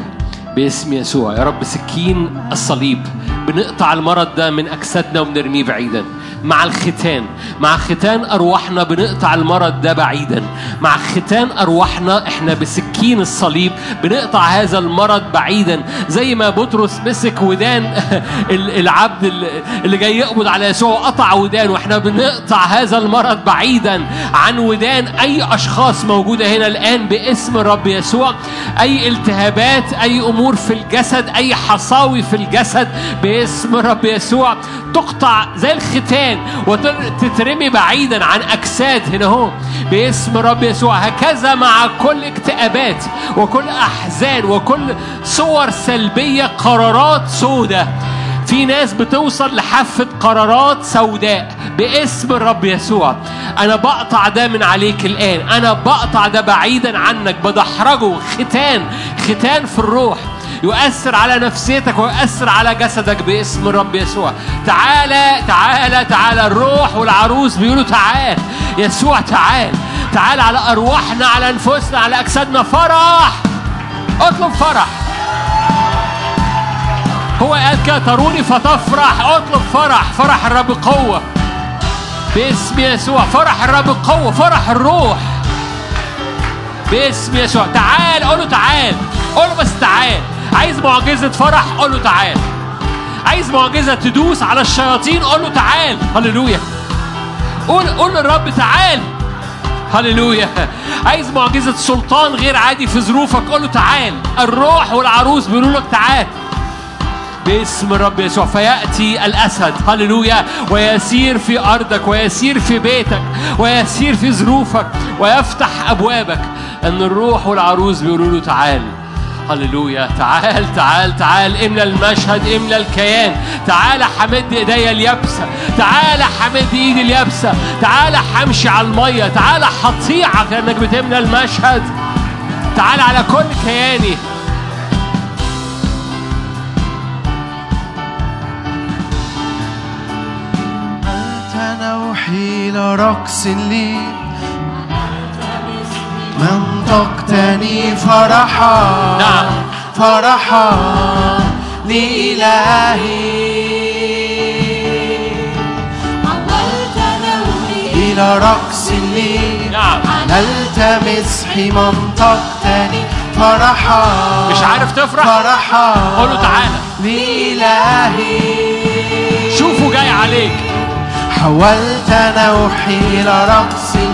باسم يسوع. يا رب سكين الصليب. بنقطع المرض ده من أجسادنا وبنرميه بعيدا. مع الختان. مع ختان أرواحنا بنقطع المرض ده بعيدا. مع ختان أرواحنا إحنا بسكين الصليب بنقطع هذا المرض بعيدا. زي ما بطرس مسك ودان. [laughs] ال- العبد ال- اللي جاي يقبض على يسوع قطع ودان وإحنا بنقطع هذا المرض بعيدا. عن ودان أي أشخاص موجودة هنا الآن باسم الرب يسوع. أي التهابات أي أمور في الجسد أي حصاوي في الجسد باسم الرب يسوع. تقطع زي الختان. وتترمي بعيدا عن أجساد هنا هو باسم الرب يسوع هكذا مع كل اكتئابات وكل أحزان وكل صور سلبية قرارات سودة. في ناس بتوصل لحافة قرارات سوداء باسم الرب يسوع. أنا بقطع ده من عليك الآن. أنا بقطع ده بعيدا عنك. بدحرجه ختان ختان في الروح. يؤثر على نفسيتك ويؤثر على جسدك باسم الرب يسوع. تعالى تعالى تعالى. الروح والعروس بيقولوا تعال. يسوع تعال. تعال على أرواحنا على أنفسنا على أجسادنا. فرح! اطلب فرح. هو قال كده تروني فتفرح. اطلب فرح. فرح الرب قوة. باسم يسوع. فرح الرب قوة. فرح الروح. باسم يسوع. تعال قول له تعال. قول له بس تعال. عايز معجزة فرح؟ قول له تعال. عايز معجزة تدوس على الشياطين؟ قول له تعال. هللويا. قول قول للرب تعال. هللويا. عايز معجزة سلطان غير عادي في ظروفك؟ قول له تعال. الروح والعروس بيقولوا لك تعال. باسم الرب يسوع. فيأتي الأسد. هللويا. ويسير في أرضك ويسير في بيتك ويسير في ظروفك ويفتح أبوابك. أن الروح والعروس بيقولوا له تعال. هللويا. تعال تعال تعال. املى المشهد املى الكيان. تعال حمد ايديا اليابسة. تعال حمد ايدي اليابسة. تعال حمشي على المية. تعال هطيعك لانك بتملى المشهد. تعال على كل كياني. تنوحي لرقص لي منطقتني فرحا. نعم. فرحا لإلهي. إلى رقص لي. نعم. حللت مسحي منطقتني فرحا. مش عارف تفرح؟ فرحا قول له تعالى. لإلهي. شوفوا جاي عليك. حولت نوحي إلى رقص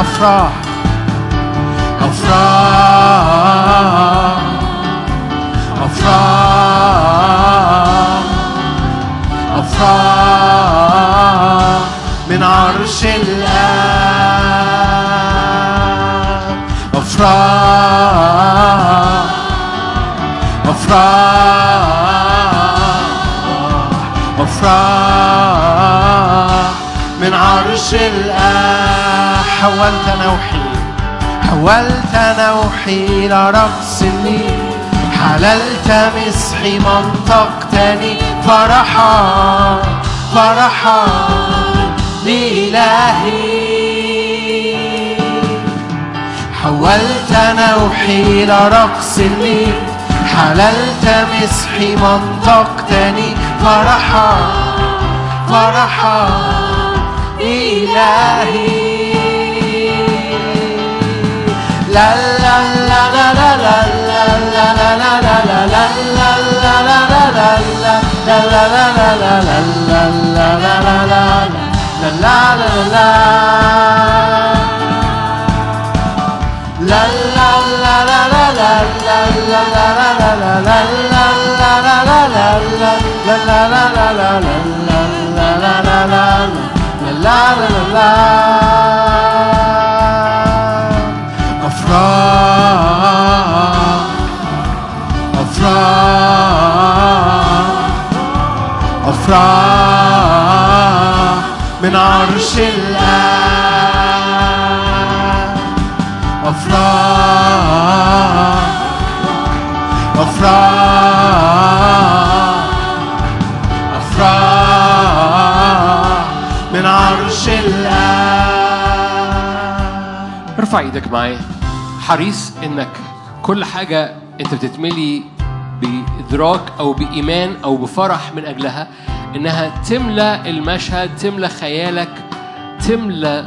أفراح أفراح أفراح أفراح من عرش الآب. أفراح أفراح أفراح من عرش الآب حولت نوحي حولت نوحي إلى رقص حللت مسحي منطقتني. فرحا فرحا لإلهي حولت نوحي إلى رقص حللت مسحي منطقتني فرحا فرحا إلهي لا لا لا لا لا لا لا لا لا لا لا لا لا لا لا من عرش الآب أفراح أفراح أفراح من عرش الآب ارفع إيدك معايا. حريص انك كل حاجة انت بتتملي بإدراك أو بإيمان أو بفرح من أجلها إنها تملى المشهد تملى خيالك تملى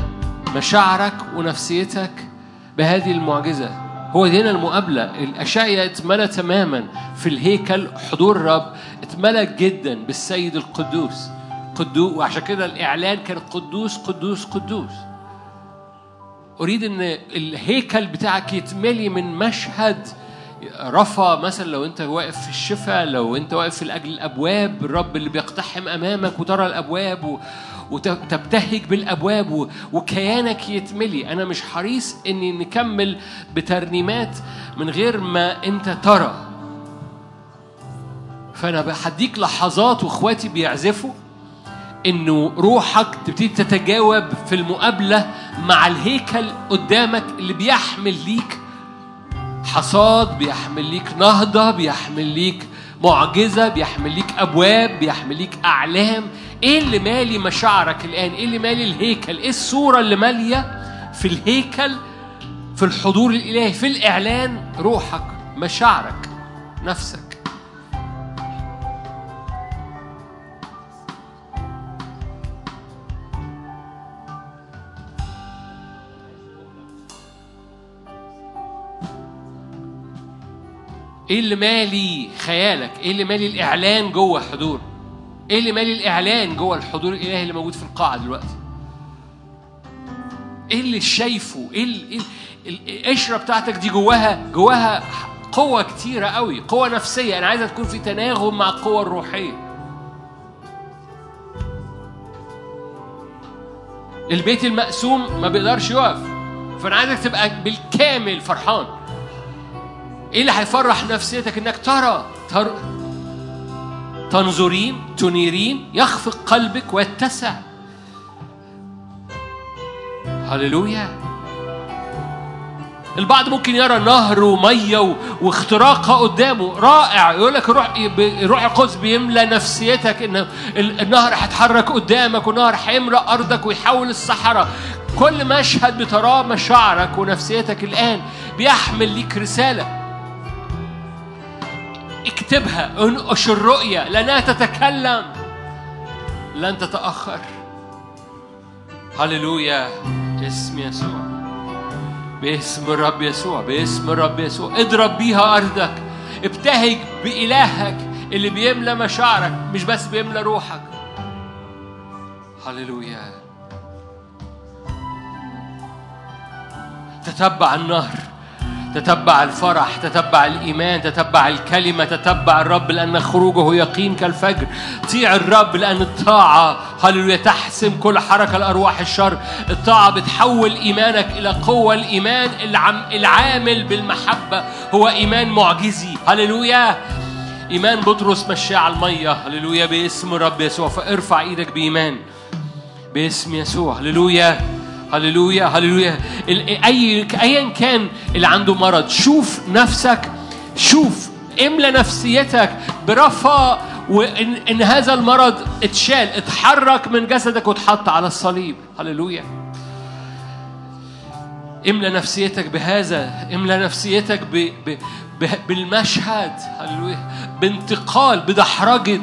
مشاعرك ونفسيتك بهذه المعجزة. هو هنا المقابلة. الأشعية اتملى تماما في الهيكل حضور الرب اتملى جدا بالسيد القدوس. قدوس وعشان كده الإعلان كان قدوس قدوس قدوس. أريد إن الهيكل بتاعك يتملي من مشهد رفع مثلا لو أنت واقف في الشفاء لو أنت واقف في الأبواب الرب اللي بيقتحم أمامك وترى الأبواب و... وتبتهج بالأبواب و... وكيانك يتملي. أنا مش حريص إني نكمل بترنيمات من غير ما أنت ترى. فأنا بحديك لحظات وإخواتي بيعزفوا إنه روحك تبتدي تتجاوب في المقابلة مع الهيكل قدامك اللي بيحمل ليك حصاد بيحمل ليك نهضة بيحمل ليك معجزة بيحمل ليك أبواب بيحمل ليك أعلام. إيه اللي مالي مشاعرك الآن؟ إيه اللي مالي الهيكل؟ إيه الصورة اللي مالية في الهيكل في الحضور الإلهي في الإعلان؟ روحك مشاعرك نفسك. إيه اللي مالي خيالك؟ إيه اللي مالي الإعلان جوه الحضور؟ إيه اللي مالي الإعلان جوه الحضور الإلهي اللي موجود في القاعة دلوقتي؟ إيه اللي شايفه؟ إيه ال- إيه ال- القشرة بتاعتك دي جواها جواها قوة كتيرة قوي قوة نفسية. أنا عايزها تكون في تناغم مع القوة الروحية. البيت المقسوم ما بيقدرش يقف. فأنا عايزك تبقى بالكامل فرحان. إيه اللي هيفرح نفسيتك إنك ترى تر... تنظرين تنيرين يخفق قلبك ويتسع. هللويا. البعض ممكن يرى نهر ومية. واختراقها قدامه. رائع. يقول لك الروح الروح القدس بيملى نفسيتك إن ال- النهر هيتحرك قدامك والنهر هيملى أرضك ويحول الصحراء. كل مشهد بتراه مشاعرك ونفسيتك الآن بيحمل ليك رسالة. اكتبها انقش الرؤية لأنها تتكلم. لن تتأخر. هللويا. اسم يسوع. باسم الرب يسوع باسم الرب يسوع. اضرب بيها أرضك. ابتهج بإلهك اللي بيملى مشاعرك مش بس بيملى روحك. هللويا. تتبع النهر. تتبع الفرح تتبع الإيمان تتبع الكلمة تتبع الرب لأن خروجه يقين كالفجر. طيع الرب لأن الطاعة هللويا تحسم كل حركة لأرواح الشر. الطاعة بتحول إيمانك إلى قوة. الإيمان العامل بالمحبة هو إيمان معجزي. هللويا! إيمان بطرس مشاه على المية. هللويا باسم الرب يسوع. فارفع إيدك بإيمان. باسم يسوع. هللويا! هللويا هللويا. اي ايا كان اللي عنده مرض شوف نفسك شوف املى نفسيتك برفع وان إن هذا المرض اتشال اتحرك من جسدك واتحط على الصليب. هللويا. املى نفسيتك بهذا املى نفسيتك ب... ب... ب... بالمشهد. هللويا. بانتقال بدحرجة.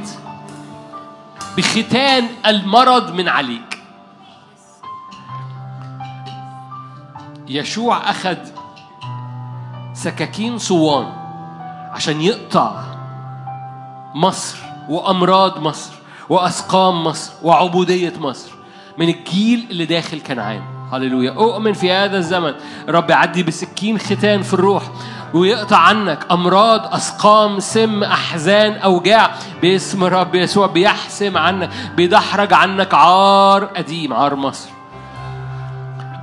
بختان المرض من عليك. يشوع أخذ سكاكين صوان عشان يقطع مصر وأمراض مصر وأسقام مصر وعبودية مصر من الجيل اللي داخل كنعان. هللويا. أؤمن في هذا الزمن. رب يعدي بسكين ختان في الروح ويقطع عنك أمراض أسقام سم أحزان أوجاع. باسم رب يسوع بيحسم عنك بيدحرج عنك عار قديم عار مصر.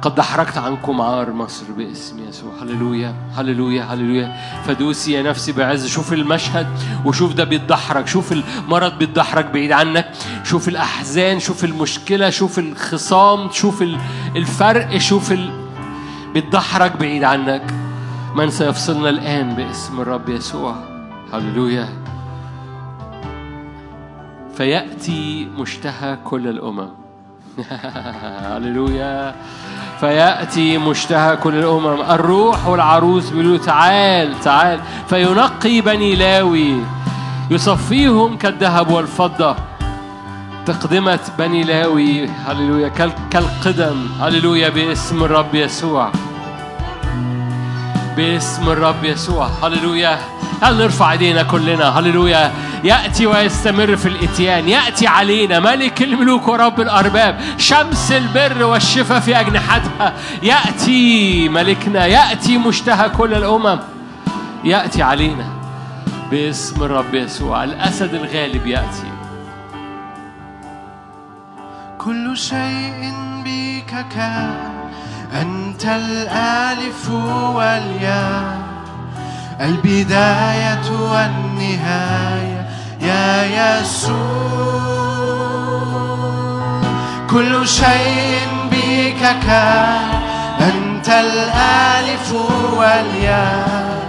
قد دحرجت عنكم عار مصر باسم يسوع. هللويا هللويا هللويا. فدوسي يا نفسي بعز. شوف المشهد وشوف ده بيتدحرج. شوف المرض بيتدحرج بعيد عنك. شوف الأحزان شوف المشكلة شوف الخصام شوف ال- الفرق شوف ال... بيتدحرج بعيد عنك. من سيفصلنا الآن باسم الرب يسوع. هللويا. فيأتي مشتهى كل الأمم. [laughs] هللويا. فيأتي مشتهى كل الأمم الروح والعروس بيقولوا تعال تعال. فينقي بني لاوي يصفيهم كالذهب والفضة. تقدمة بني لاوي هللويا كال- كالقدم. هللويا باسم الرب يسوع. باسم الرب يسوع. هللويا. هل نرفع ايدينا كلنا؟ هللويا. يأتي ويستمر في الإتيان. يأتي علينا ملك الملوك ورب الأرباب. شمس البر والشفاء في أجنحتها. يأتي ملكنا. يأتي مشتهى كل الأمم. يأتي علينا. باسم الرب يسوع. الأسد الغالب يأتي. كل شيء بك كان. أنت الألف والياء. البداية والنهاية. يا يسوع كل شيء بك كان. أنت الألف والياء.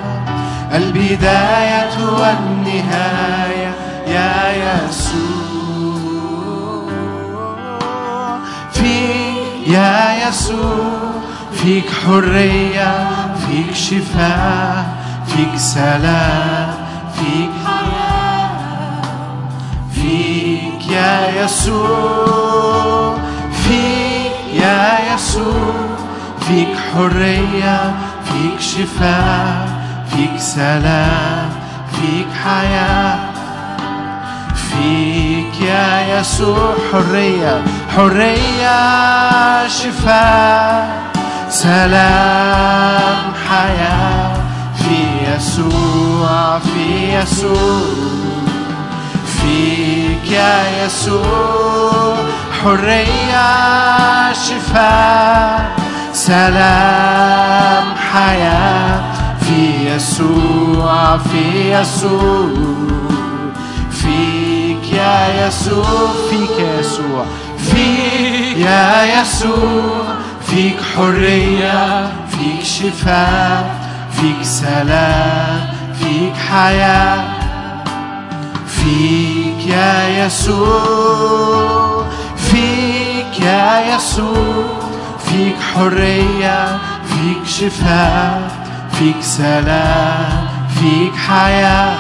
البداية والنهاية. يا يسوع فيك يا يسوع فيك حرية فيك شفاء. فيك سلام فيك حياة فيك يا يسوع فيك يا يسوع فيك حرية فيك شفاء فيك سلام فيك حياة فيك يا يسوع حرية حرية شفاء سلام حياة. في يسوع في يسوع فيك يا يسوع حرية شفاء سلام حياة في يسوع في يسوع فيك يا يسوع فيك يا يسوع فيك يا يسوع فيك حرية فيك شفاء فيك سلام فيك حياة فيك يا يسوع فيك يا يسوع فيك حرية فيك شفاء فيك سلام فيك حياة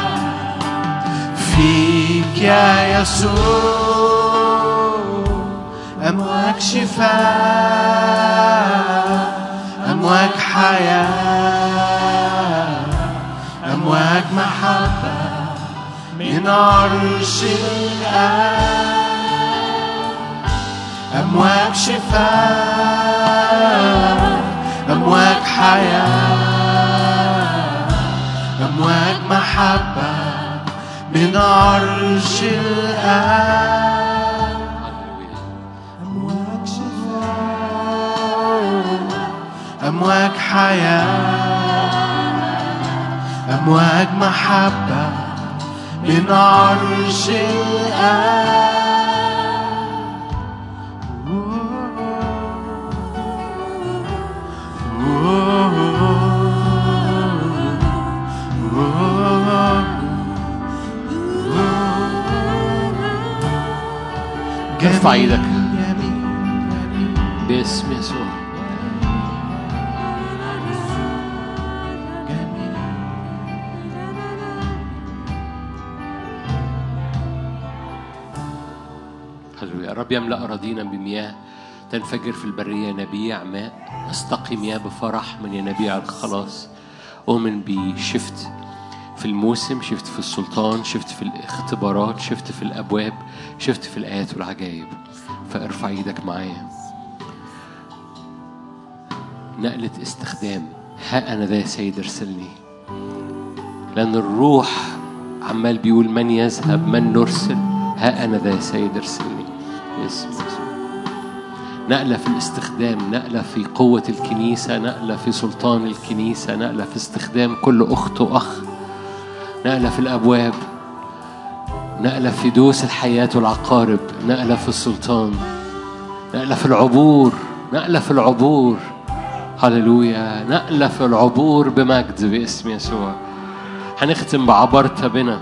فيك يا يسوع أمواج شفاء أمواج حياة. من عرش الآب أمواج شفاء أمواج حياة أمواج محبة من عرش الآب أمواج شفاء أمواج حياة أمواج محبة من عرش الآب ارفع إيدك جميل جميل باسم يسوع الرب يملأ أراضينا بمياه تنفجر في البرية ينابيع ماء. نستقي مياه بفرح من ينابيع الخلاص. أؤمن بشفت في الموسم شفت في السلطان شفت في الاختبارات شفت في الأبواب شفت في الآيات والعجائب. فارفع إيدك معايا. نقلة استخدام. ها أنا ذا يا سيد ارسلني. لأن الروح عمال بيقول من يذهب من نرسل. ها أنا ذا يا سيد ارسلني. باسم يسوع نقلة في الاستخدام نقلة في قوة الكنيسة نقلة في سلطان الكنيسة نقلة في استخدام كل أخت وأخ نقلة في الأبواب نقلة في دوس الحياة والعقارب نقلة في السلطان نقلة في العبور نقلة في العبور هللويا نقلة في العبور بمجد باسم يسوع هنختم بعبرت بنا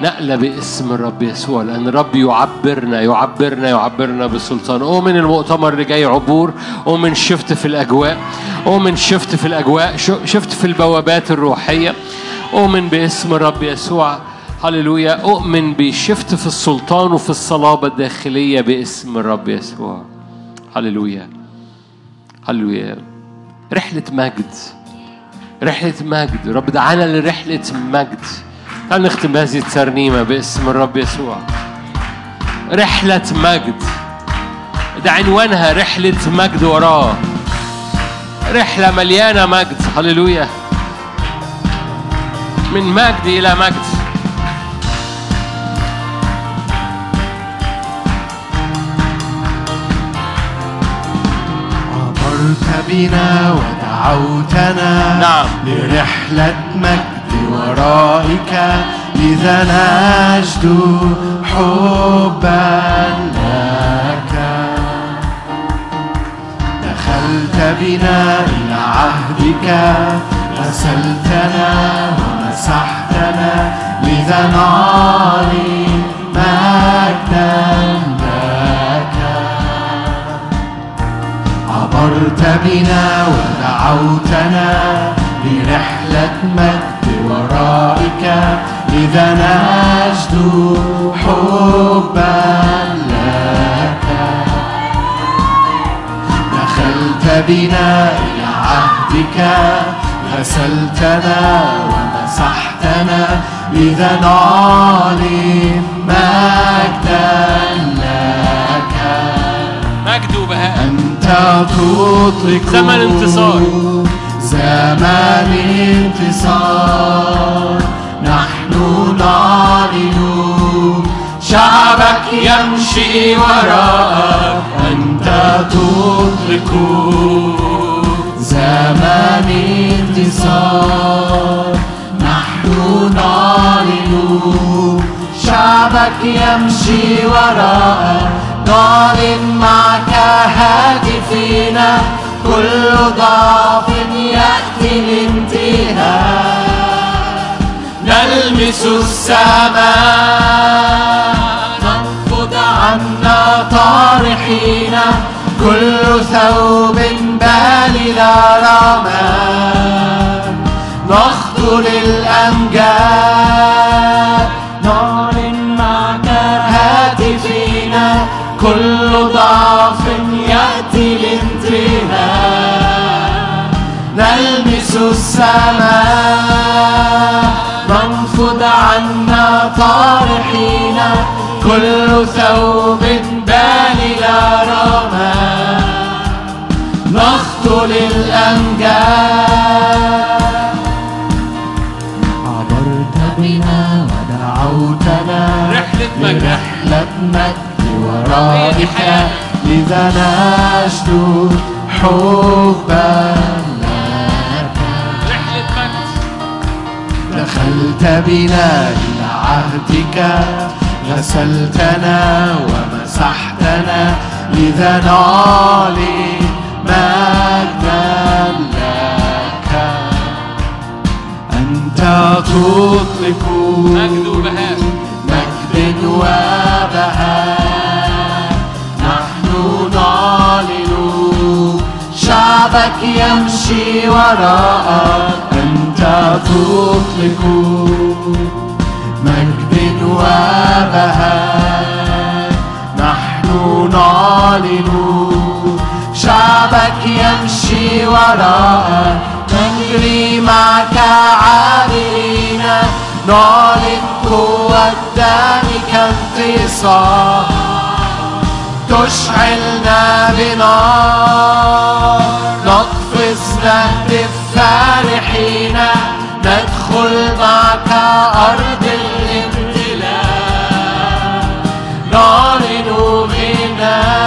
نقلة باسم الرب يسوع لأن الرب يعبرنا يعبرنا يعبرنا بالسلطان. أؤمن المؤتمر اللي جاي عبور أؤمن شفت في الأجواء أؤمن شفت في الأجواء شفت في البوابات الروحية. أؤمن باسم الرب يسوع هللويا. أؤمن بشفت في السلطان وفي الصلابة الداخلية باسم الرب يسوع. هللويا. هللويا. رحلة مجد. رحلة مجد. رب دعانا لرحلة مجد. تعال نختم بهذه الترنيمة باسم الرب يسوع؟ رحلة مجد. ده عنوانها رحلة مجد وراه. رحلة مليانة مجد. هللويا. من مجد إلى مجد. عبرت بنا ودعوتنا نعم. لرحلة مجد. ورائك لذا نجد حبا لك. دخلت بنا إلى عهدك غسلتنا ومسحتنا لذا نعلي مجدا لك. عبرت بنا ودعوتنا لرحلة مجد ورائك لذا نجد حبا لك. دخلت بنا إلى عهدك غسلتنا ومسحتنا لذا نعلن مجدا لك. مجد وبهاء أنت تطلق زمن انتصار. زمن انتصار. نحن نعلن شعبك يمشي وراءك أنت تطلق زمن انتصار. نحن نعلن شعبك يمشي وراءك نعلن معك هاتفين كل ضعف يأتي الانتهاء نلمس السماء ننفض عنا طارحين كل ثوب بال رمان نخطو للأمجاد نعلن معك هاتفين كل ضعف يأتي نلمس السماء ننفض عنا طارحين كل ثوب بال إلى رمان نخطو للأمجاد عبرت بنا ودعوتنا رحلة مجد. لرحلة مجد حياتنا. لذا نجد حبا دخلت بنا إلى عهدك غسلتنا ومسحتنا لذا نعلي مجدا لك. أنت تطلق مجد وبهاء. مجد وبهاء. نحن نعلن شعبك يمشي وراءك. أنت تطلق مجد وبهاء. نحن نعلن شعبك يمشي وراءك نجري معك عابرين نعلن دمك انتصار. تشعلنا بنار. نقفز نهتف أرض الامتلاء نعلن غناء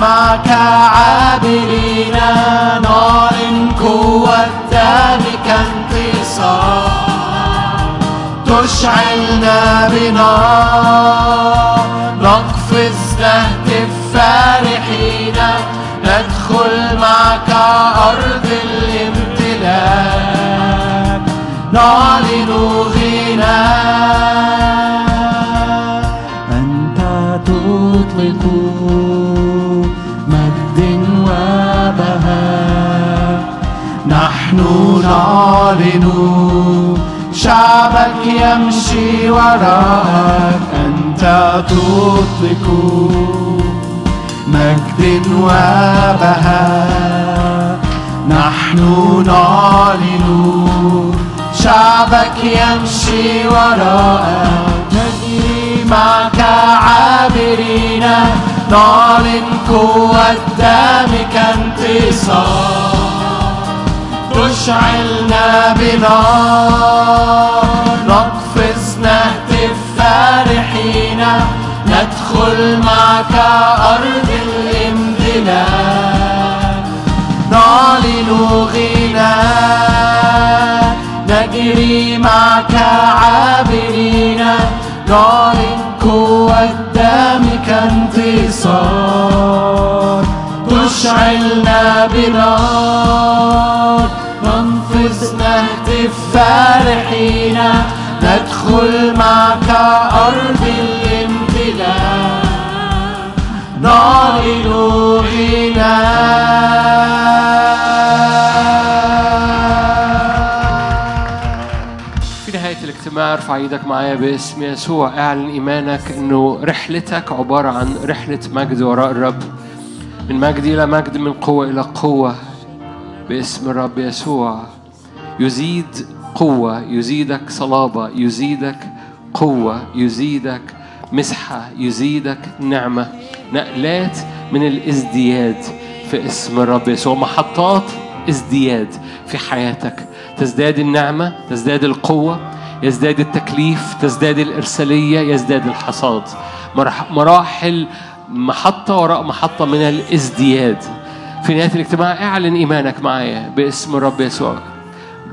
معك عابرين قوة دمك انتصار تشعلنا بنار نقفز نهتف فرحين ندخل معك أرض الامتلاك نعلن غناء أنت تطلق مجد وبهاء. نحن نعلن شعبك يمشي وراءك. أنت تطلق مجد وبهاء. نحن نعلن شعبك يمشي وراءك نجري معك عابرين. نعلن قوة دمك انتصار. تشعلنا بنار. نقفز نهتف فرحين ندخل معك أرض الامتلاك نعلن غنى نجري معك عابرين نعلن قوة دمك انتصار تشعلنا بنار ننفذ نهتف فرحين ندخل معك أرض الامتلاك نعلن غنى ارفع إيدك معايا باسم يسوع. اعلن ايمانك انه رحلتك عبارة عن رحلة مجد وراء الرب. من مجد إلى مجد من قوة إلى قوة باسم الرب يسوع. يزيد قوة يزيدك صلابة يزيدك قوة يزيدك مسحة يزيدك نعمة. نقلات من الازدياد في اسم الرب يسوع. محطات ازدياد في حياتك. تزداد النعمة تزداد القوة يزداد التكليف تزداد الإرسالية يزداد الحصاد. مراحل محطة وراء محطة من الازدياد. في نهاية الاجتماع اعلن إيمانك معايا باسم الرب يسوع.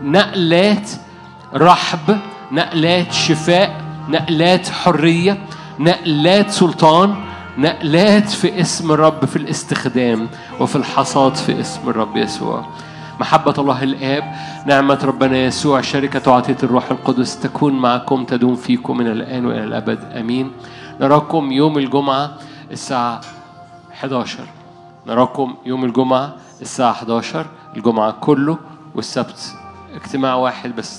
نقلات رحب نقلات شفاء نقلات حرية نقلات سلطان نقلات في اسم الرب في الاستخدام وفي الحصاد في اسم الرب يسوع. محبة الله الآب نعمة ربنا يسوع شركة وعطية الروح القدس تكون معكم تدوم فيكم من الآن وإلى الأبد. أمين. نراكم يوم الجمعة الساعة 11 نراكم يوم الجمعة الساعة 11 الجمعة كله والسبت. اجتماع واحد بس.